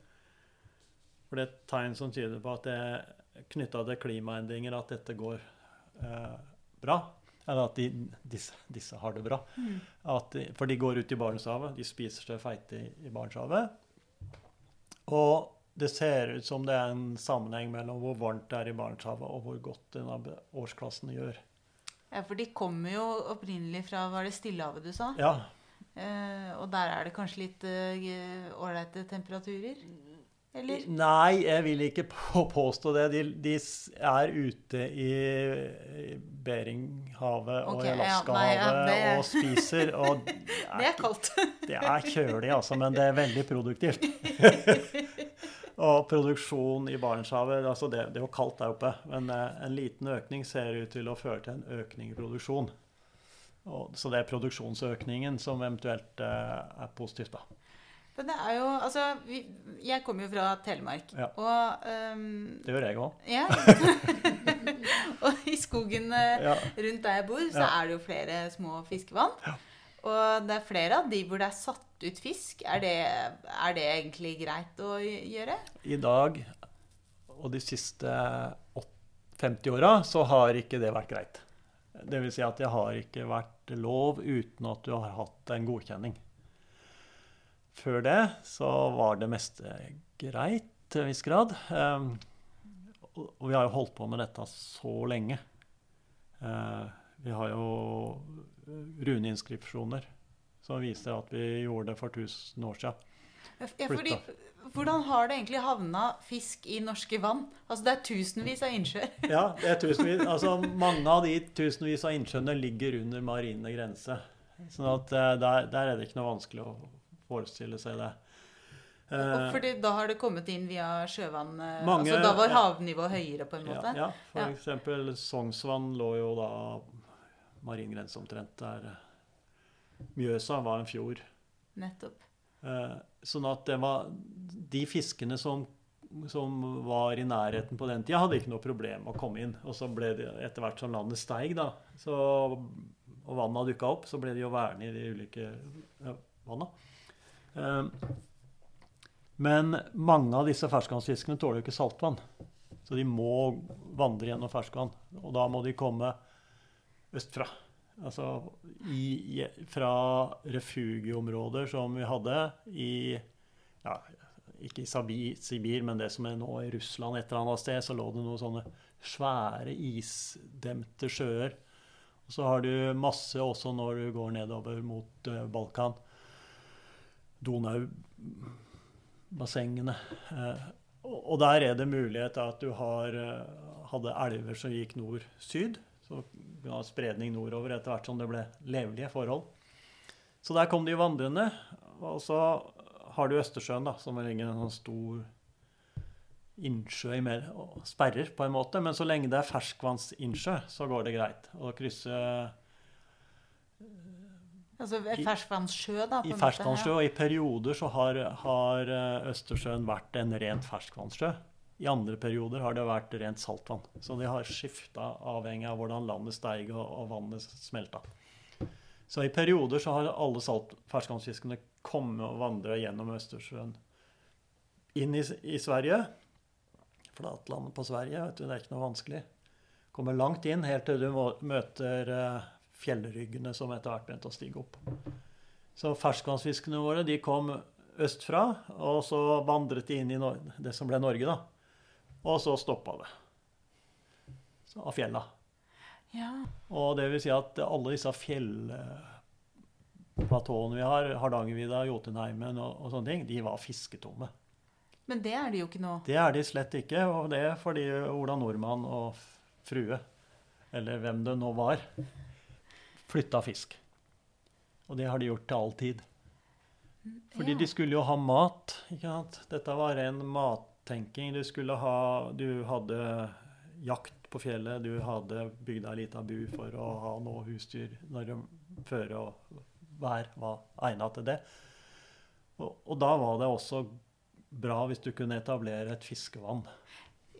For det er et tegn som tyder på at det er knytta til klimaendringer at dette går eh, bra. Eller at de, disse, disse, har det bra. Mm. De, for de går ut i Barentshavet. De spiser seg feite i, i Barentshavet. Og det ser ut som det er en sammenheng mellom hvor varmt det er i Barentshavet, og hvor godt denne årsklassen gjør. Ja, for de kommer jo opprinnelig fra Var det Stillehavet du sa? Ja. Eh, og der er det kanskje litt eh, ålreite uh, temperaturer? Eller? Nei, jeg vil ikke påstå det. De, de er ute i Beringhavet okay, og i Alaskahavet ja, ja, og spiser. Og det, er, det er kaldt. det er kjølig, altså, men det er veldig produktivt. og produksjon i Barentshavet altså det, det, er jo kaldt der oppe, men eh, en liten økning ser ut til å føre til en økning i produksjon. Og, så det er produksjonsøkningen som eventuelt uh, er positivt, da. Men det er jo Altså, vi, jeg kommer jo fra Telemark. Ja. Og um, Det gjør jeg òg. Ja. og i skogen ja. rundt der jeg bor, så er det jo flere små fiskevann. Og det er flere av de hvor det er satt ut fisk. Er det, er det egentlig greit å gjøre? I dag og de siste 50 åra så har ikke det vært greit. Vil si at det har ikke vært lov uten at du har hatt en godkjenning. Før det så var det meste greit til en viss grad. Um, og vi har jo holdt på med dette så lenge. Uh, vi har jo runeinskripsjoner som viser at vi gjorde det for 1000 år siden. Ja, fordi, hvordan har det egentlig havna fisk i norske vann? Altså Det er tusenvis av innsjøer. ja, det er tusenvis. Altså Mange av de tusenvis av innsjøene ligger under marine grense. Sånn at uh, der, der, er det ikke noe vanskelig å forestille seg det. Og fordi da har det kommet inn via sjøvann? Eh, mange, altså Da var havnivået høyere, på en måte? Ja, ja for ja. Sognsvann lå jo da maringrense omtrent der. Mjøsa var en fjord. Nettopp. Uh, sånn at det var De fiskene som, som, var i nærheten på den tida, hadde ikke noe problem å komme inn. Og så ble det etter hvert som landet steig, da, så, og vannet dukka opp, så ble de jo værende i de ulike vanna. Ehm, men mange av disse ferskvannsfiskene tåler jo ikke saltvann. Så de må vandre gjennom ferskvann. Og da må de komme østfra. Altså i, fra refugieområder som vi hadde i ja, Ikke i Sibir, men det som er nå i Russland et eller annet sted, så lå det noen sånne svære isdemte sjøer. Og så har du masse også når du går nedover mot uh, Balkan. Donau-bassengene. Eh, og der er det mulighet at du har, eh, hadde elver som gikk nord-syd. Så har spredning nordover etter hvert som det ble levelige forhold. Så der kom de vandrende. Og så har du Østersjøen, da, som ligger en sånn stor innsjø i mer, og sperrer, på en måte. Men så lenge det er ferskvannsinnsjø, så går det greit å krysse Altså ferskvannssjø, da? I ferskvannssjø, og i perioder så har, har, eh, Østersjøen vært en rent ferskvannssjø. I andre perioder har det vært rent saltvann. Så de har skifta avhengig av hvordan landet steig og, og vannet smelta. Så i perioder så har alle salt, ferskvannsfiskene kommet og vandra gjennom Østersjøen inn i, i Sverige. Flatlandet på Sverige, vet du, det er ikke noe vanskelig. Kommer langt inn helt til du møter uh, fjellryggene som etter hvert begynte å stige opp. Så ferskvannsfiskene våre de kom østfra, og så vandret de inn i det som ble Norge, da. Og så stoppa det. Så, av fjella. Ja. Og det vil si at alle disse fjellplatåene vi har, Hardangervidda, Jotunheimen og, og, sånne ting, de var fisketomme. Men det er de jo ikke nå? Det er de slett ikke. Og det er fordi Ola Nordmann og frue, eller hvem det nå var, flytta fisk. Og det har de gjort til all tid. Fordi ja. de skulle jo ha mat. ikke sant? Dette var en mattenking. Du skulle ha Du hadde jakt på fjellet, du hadde bygd deg ei lita bu for å ha noe husdyr når føre og vær var egna til det. Og, og, da var det også bra hvis du kunne etablere et fiskevann.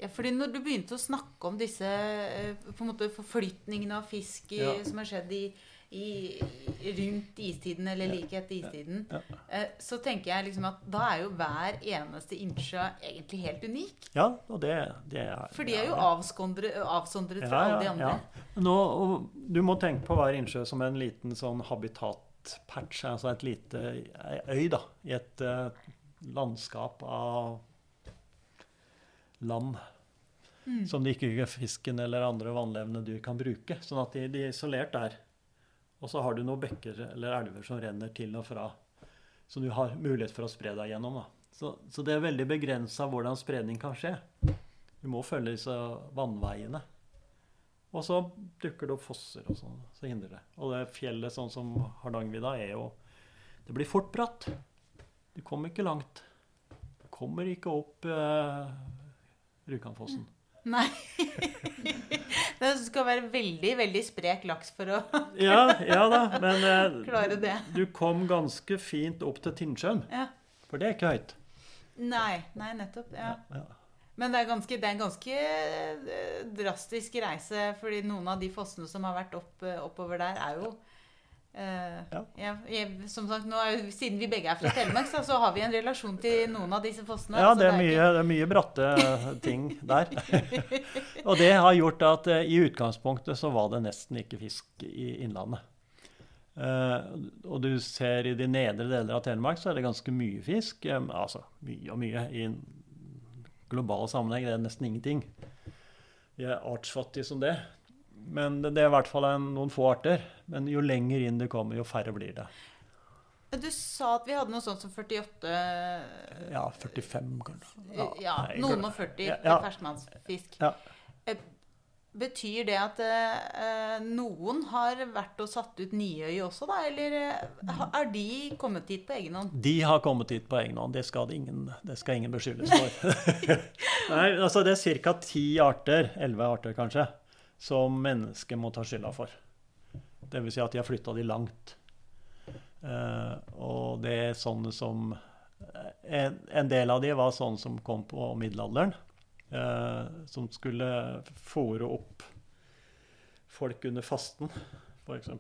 Ja, fordi når du begynte å snakke om disse eh, på en måte forflytningene av fisk i, Ja. som har skjedd i, i, rundt istiden eller like etter istiden, Ja. Ja. så tenker jeg liksom at da er jo hver eneste innsjø egentlig helt unik. Ja, og det, det er For de er jo avsondret fra alle de andre. ja. Nå, du må tenke på hver innsjø som en liten sånn habitatpatch, altså et lite øy da, i et uh, landskap av land Mm. som de ikke fisken eller andre vannlevende dyr kan bruke. Sånn at de, de er isolert der. Og så har du noen bekker eller elver som renner til og fra, som du har mulighet for å spre deg gjennom. Så, så det er veldig begrensa hvordan spredning kan skje. Du må følge disse vannveiene. Og så dukker det opp fosser og sånn, så hindrer det. Og det fjellet sånn som Hardangervidda er jo Det blir fort bratt. Du kommer ikke langt. Du kommer ikke opp eh, Rjukanfossen. Nei. det skal være veldig, veldig sprek laks for å Ja, ja da, men eh, klare det. du kom ganske fint opp til Tinnsjøen. Ja. For det er ikke høyt. Nei, nei, nettopp. Ja. Ja. Men det er, ganske, det er en ganske eh, drastisk reise, fordi noen av de fossene som har vært opp, eh, oppover der, er jo eh, Ja. jeg, Som sagt, er, Siden vi begge er fra Telemark, så, så har vi en relasjon til noen av disse fossene. Ja, så det er, mye, det er mye bratte ting der. og det har gjort at uh, i utgangspunktet så var det nesten ikke fisk i Innlandet. Uh, og du ser i de nedre deler av Telemark så er det ganske mye fisk. Um, altså mye og mye. I en global sammenheng det er nesten ingenting. Vi er artsfattige som det. Men det det er i hvert fall en, noen få arter. Men jo lenger inn du kommer, jo færre blir det. Du sa at vi hadde noe sånt som 48 Ja, 45 kanskje. Ja, nei, noen og 40 Ja, ja. ferskmannsfisk. Ja. Eh, Betyr det at eh, noen har vært og satt ut Niøy også, da? Eller eh, er de kommet hit på egen hånd? De har kommet hit på egen hånd. Det skal, det ingen, det skal ingen beskyldes for. Nei, altså Det er ca. ti arter, elleve arter kanskje, som mennesket må ta skylda for. Dvs. Si at de har flytta de langt. Uh, og det er sånne som eh, en, en del av de var sånne som kom på middelalderen. Uh, som skulle fòre opp folk under fasten, f.eks.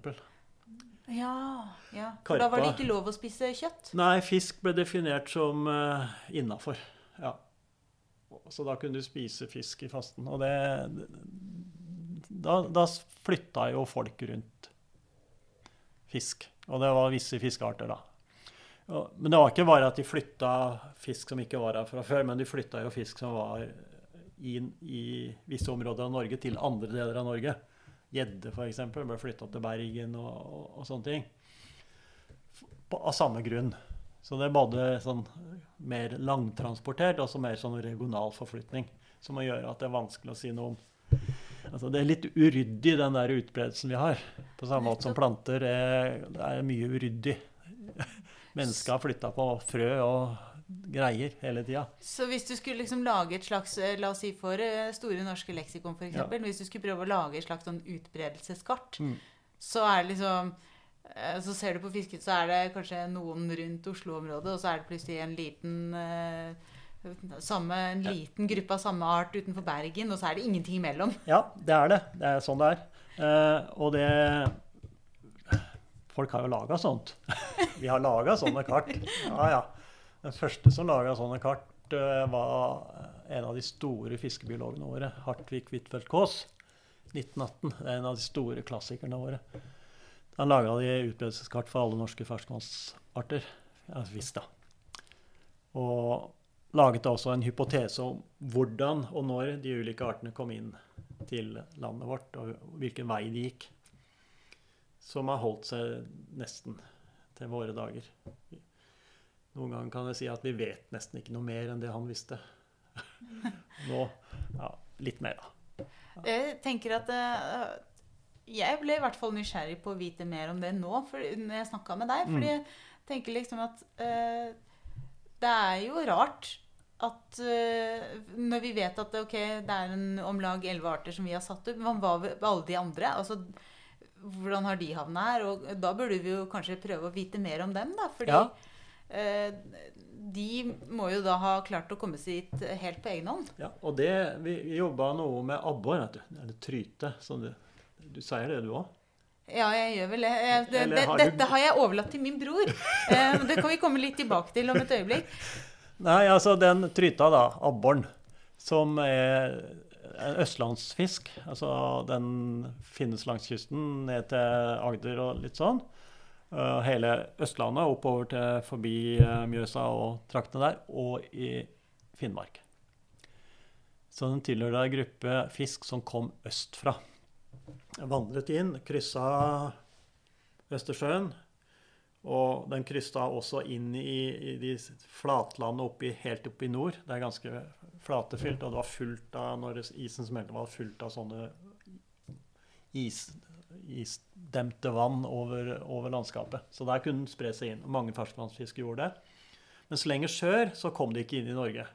Ja, ja. For da var det ikke lov å spise kjøtt? Nei, fisk ble definert som uh, innafor. Ja. Så da kunne du spise fisk i fasten. Og det Da, da flytta jo folk rundt fisk. Og det var visse fiskearter, da. Men det var ikke bare at de flytta fisk som ikke var her fra før, men de flytta jo fisk som var inn i visse områder av Norge, til andre deler av Norge. Gjedde f.eks. ble flytta til Bergen og, og, og sånne ting. Av samme grunn. Så det er både sånn mer langtransportert og mer sånn regional forflytning. Som gjør at det er vanskelig å si noe om. Altså Det er litt uryddig, den der utbredelsen vi har. På samme måte som planter. Er, det er mye uryddig. Mennesker har flytta på frø og greier hele tida. Så hvis du skulle liksom lage et slags eh, La oss si for eh, Store norske leksikon, f.eks. Ja. Hvis du skulle prøve å lage et slags sånn utbredelseskart, Mm. så er det liksom eh, Så ser du på fisket, så er det kanskje noen rundt Oslo-området, og så er det plutselig en liten eh, samme, en liten gruppe av samme art utenfor Bergen, og så er det ingenting imellom. Ja, det er det. Det er sånn det er. Uh, og det Folk har jo laga sånt. Vi har laga sånne kart. Ja, ja. Den første som laga sånne kart, uh, var en av de store fiskebiologene våre, Hartvig Huitfeldt Kaas. 1918. Det er en av de store klassikerne våre. Han laga de utbredelseskart for alle norske ferskvannsarter. Ja, visst, da. Og laget også en hypotese om hvordan og når de ulike artene kom inn til landet vårt, og hvilken vei de gikk. Som har holdt seg nesten til våre dager. Noen ganger kan jeg si at vi vet nesten ikke noe mer enn det han visste. Nå ja, litt mer, da. Jeg tenker at uh, Jeg ble i hvert fall nysgjerrig på å vite mer om det nå for, når jeg snakka med deg. Mm. Jeg tenker liksom at uh, det er jo rart at uh, når vi vet at okay, det er en, om lag elleve arter som vi har satt opp, men hva med alle de andre? Altså, hvordan har de havna her? Og da burde vi jo kanskje prøve å vite mer om dem, da. Fordi Ja. uh, de må jo da ha klart å komme seg hit helt på egen hånd. Ja, og det, vi, jobba noe med abbor, vet du. Eller tryte. som du, du sier det, du òg? Ja, jeg gjør vel det. Det, det har du- dette har jeg overlatt til min bror. Eh, det kan vi komme litt tilbake til om et øyeblikk. Nei, altså den tryta, da, abboren, som er en østlandsfisk. Altså den finnes langs kysten ned til Agder og litt sånn. Uh, hele Østlandet oppover til forbi uh, Mjøsa og traktene der, og i Finnmark. Så den tilhører ei gruppe fisk som kom østfra. Vandret inn, kryssa Østersjøen, og den kryssa også inn i, i de flatlandene oppi, helt oppe i nord. Det er ganske flatefylt, og det var fullt av når isen smeltet, var fullt av sånne is, isdemte vann over, over landskapet. Så der kunne den spre seg inn. og Mange ferskvannsfisk gjorde det. Mens lenger sør så kom de ikke inn i Norge.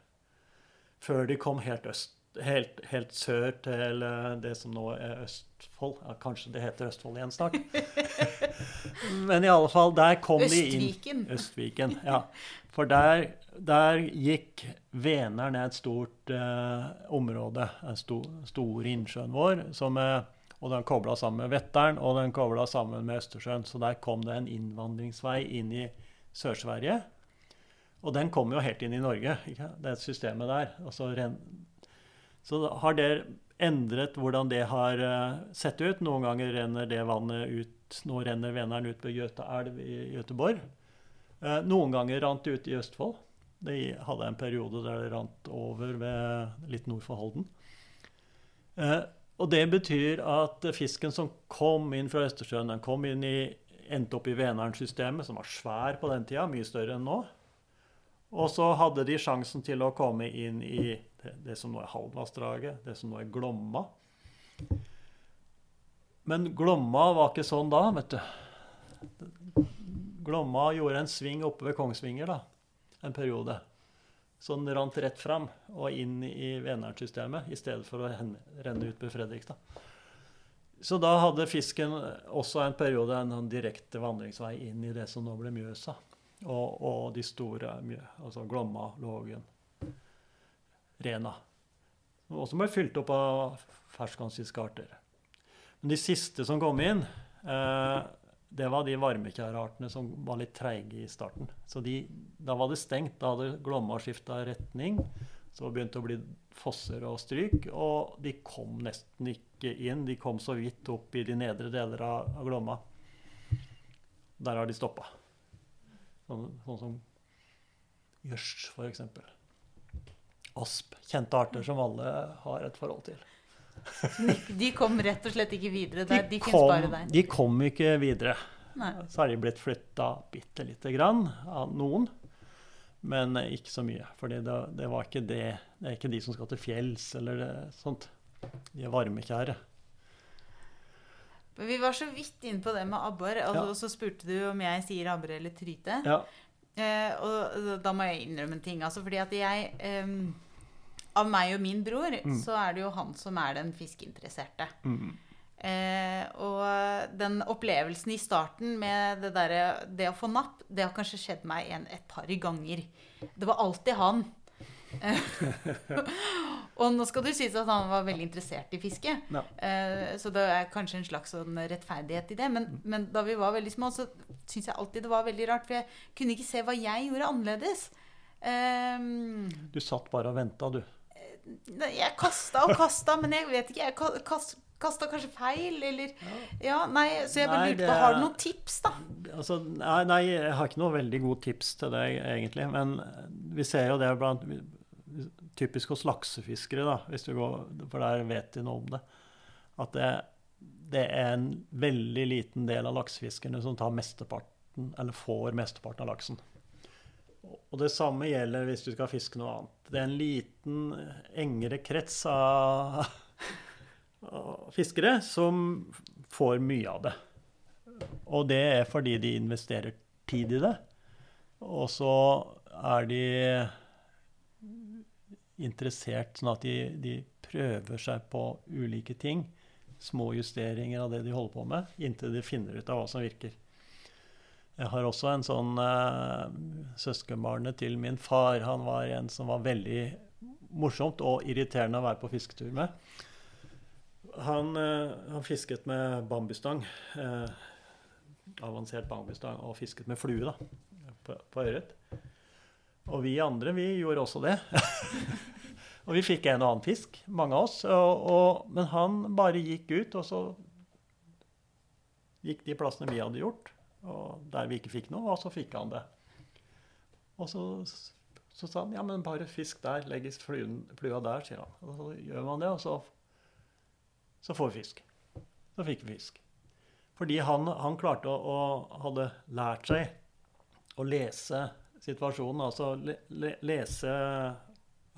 Før de kom helt øst. Helt, helt sør til eh, det som nå er Østfold. Ja, kanskje det heter Østfold igjen snart. Men i alle fall, der kom de inn. Østviken. Østviken, ja. For der, der gikk Vänern er et stort eh, område, en stor, store innsjøen vår, som er, og den kobla sammen med Vetteren, og den kobla sammen med Østersjøen. Så der kom det en innvandringsvei inn i Sør-Sverige. Og den kom jo helt inn i Norge, ikke? det systemet der. Altså, ren, så har det endret hvordan det har eh, sett ut. Noen ganger renner det vannet ut Nå renner Veneren ut ved Gjøta elv i Göteborg. Eh, noen ganger rant det ut i Østfold. Det hadde en periode der det rant over ved, litt nord for Halden. Eh, og det betyr at fisken som kom inn fra Østersjøen, den kom inn i, endte opp i Veneren-systemet, som var svær på den tida, mye større enn nå. Og så hadde de sjansen til å komme inn i det, det som nå er Halvassdraget, det som nå er Glomma. Men Glomma var ikke sånn da, vet du. Glomma gjorde en sving oppe ved Kongsvinger da, en periode. Så den rant rett fram og inn i Vänern-systemet i stedet for å renne ut ved Fredrikstad. Så da hadde fisken også en periode en sånn direkte vandringsvei inn i det som nå ble Mjøsa. Og, og de store, altså Glomma, Lågen, Rena. Og som ble fylt opp av ferskvannsfiskearter. Men de siste som kom inn, eh, det var de varmekjæreartene som var litt treige i starten. Så de, da var det stengt. Da hadde Glomma skifta retning. Så begynte det å bli fosser og stryk. Og de kom nesten ikke inn. De kom så vidt opp i de nedre deler av, av Glomma. Der har de stoppa. Sånn, sånn som gjørs, f.eks. Asp. Kjente arter som alle har et forhold til. De kom rett og slett ikke videre der. De, de kom, bare der. de kom ikke videre. Nei. Så har de blitt flytta bitte lite grann av noen, men ikke så mye. For det, det var ikke det. Det er ikke de som skal til fjells eller det, sånt. De er varmekjære. Men Vi var så vidt inne på det med abbor, og Ja. så spurte du om jeg sier abbor eller tryte. Ja. Eh, og da må jeg innrømme en ting. Altså fordi at jeg eh, Av meg og min bror Mm. så er det jo han som er den fiskeinteresserte. Mm. Eh, og den opplevelsen i starten med det, derre- det å få napp, det har kanskje skjedd meg en, et par ganger. Det var alltid han. Eh, og nå skal det sies at han var veldig interessert i fiske. Ja. Eh, så det er kanskje en slags sånn rettferdighet i det. Men, men da vi var veldig små, så syns jeg alltid det var veldig rart. For jeg kunne ikke se hva jeg gjorde annerledes. Um, Du satt bare og venta, du. Nei, Jeg kasta og kasta, men jeg vet ikke. Jeg ka- kasta kanskje feil, eller Ja, nei, så jeg bare lurte på Har du noen tips, da? Altså, nei, nei, jeg har ikke noe veldig godt tips til deg, egentlig. Men vi ser jo det blant Typisk hos laksefiskere, da, hvis du går, for der vet de noe om det. At det, det er en veldig liten del av laksefiskerne som tar mesteparten, eller får mesteparten av laksen. Og det samme gjelder hvis du skal fiske noe annet. Det er en liten, engere krets av, fiskere som får mye av det. Og det er fordi de investerer tid i det. Og så er de interessert sånn at de, de prøver seg på ulike ting. Små justeringer av det de holder på med, inntil de finner ut av hva som virker. Jeg har også en sånn eh, Søskenbarnet til min far han var en som var veldig morsomt og irriterende å være på fisketur med. Han, eh, han fisket med bambustang. Eh, avansert bambustang. Og fisket med flue da, på, på ørret. Og vi andre, vi gjorde også det. og vi fikk en og annen fisk, mange av oss. Og, og, men han bare gikk ut, og så gikk de plassene vi hadde gjort og der vi ikke fikk noe, og så fikk han det. Og så, så sa han ja, men bare fisk der, legges flua der, sier han. Og så gjør man det, og så, så får vi fisk. Så fikk vi fisk. Fordi han, han klarte å, å hadde lært seg å lese situasjonen, altså le, le, lese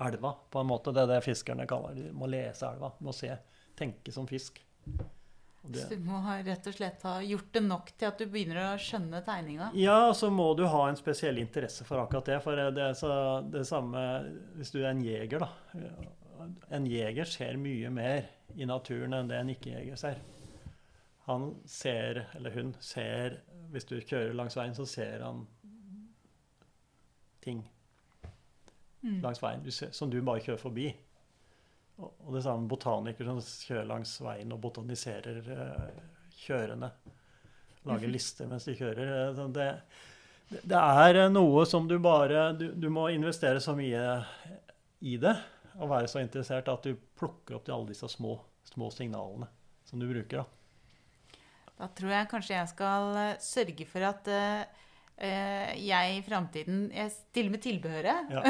elva, på en måte. Det er det fiskerne kaller det. De må lese elva. De må se, tenke som fisk. Det, så du må rett og slett ha gjort det nok til at du begynner å skjønne tegninga? Ja, så må du ha en spesiell interesse for akkurat det. For det er så, det samme hvis du er en jeger, da. En jeger ser mye mer i naturen enn det en ikke-jeger ser. Han ser, eller hun ser Hvis du kjører langs veien, så ser han ting mm. langs veien ser, som du bare kjører forbi. Og det samme botanikere som kjører langs veien og botaniserer uh, kjørende. Lager mhm. lister mens de kjører. Eh, det, det er noe som du bare du, du, må investere så mye i det og være så interessert at du plukker opp til alle disse små, små signalene som du bruker. Da. da tror jeg kanskje jeg skal eh, sørge for at Uh, jeg i framtiden Jeg stiller med tilbehøret. Ja.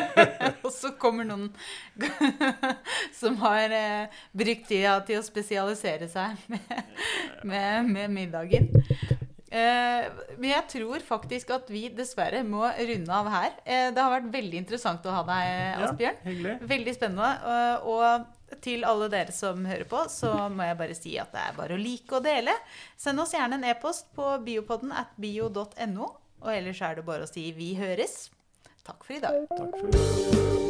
og så kommer noen som har uh, brukt tida til å spesialisere seg med, med, med middagen. Uh, men jeg tror faktisk at vi dessverre må runde av her. det har vært veldig interessant å ha deg, Asbjørn. Ja, veldig spennende. og til alle dere som hører på, så må jeg bare si at det er bare å like og dele. Send oss gjerne en e-post på biopodden at bio.no. Og ellers er det bare å si 'vi høres'. Takk for i dag. Takk for i dag.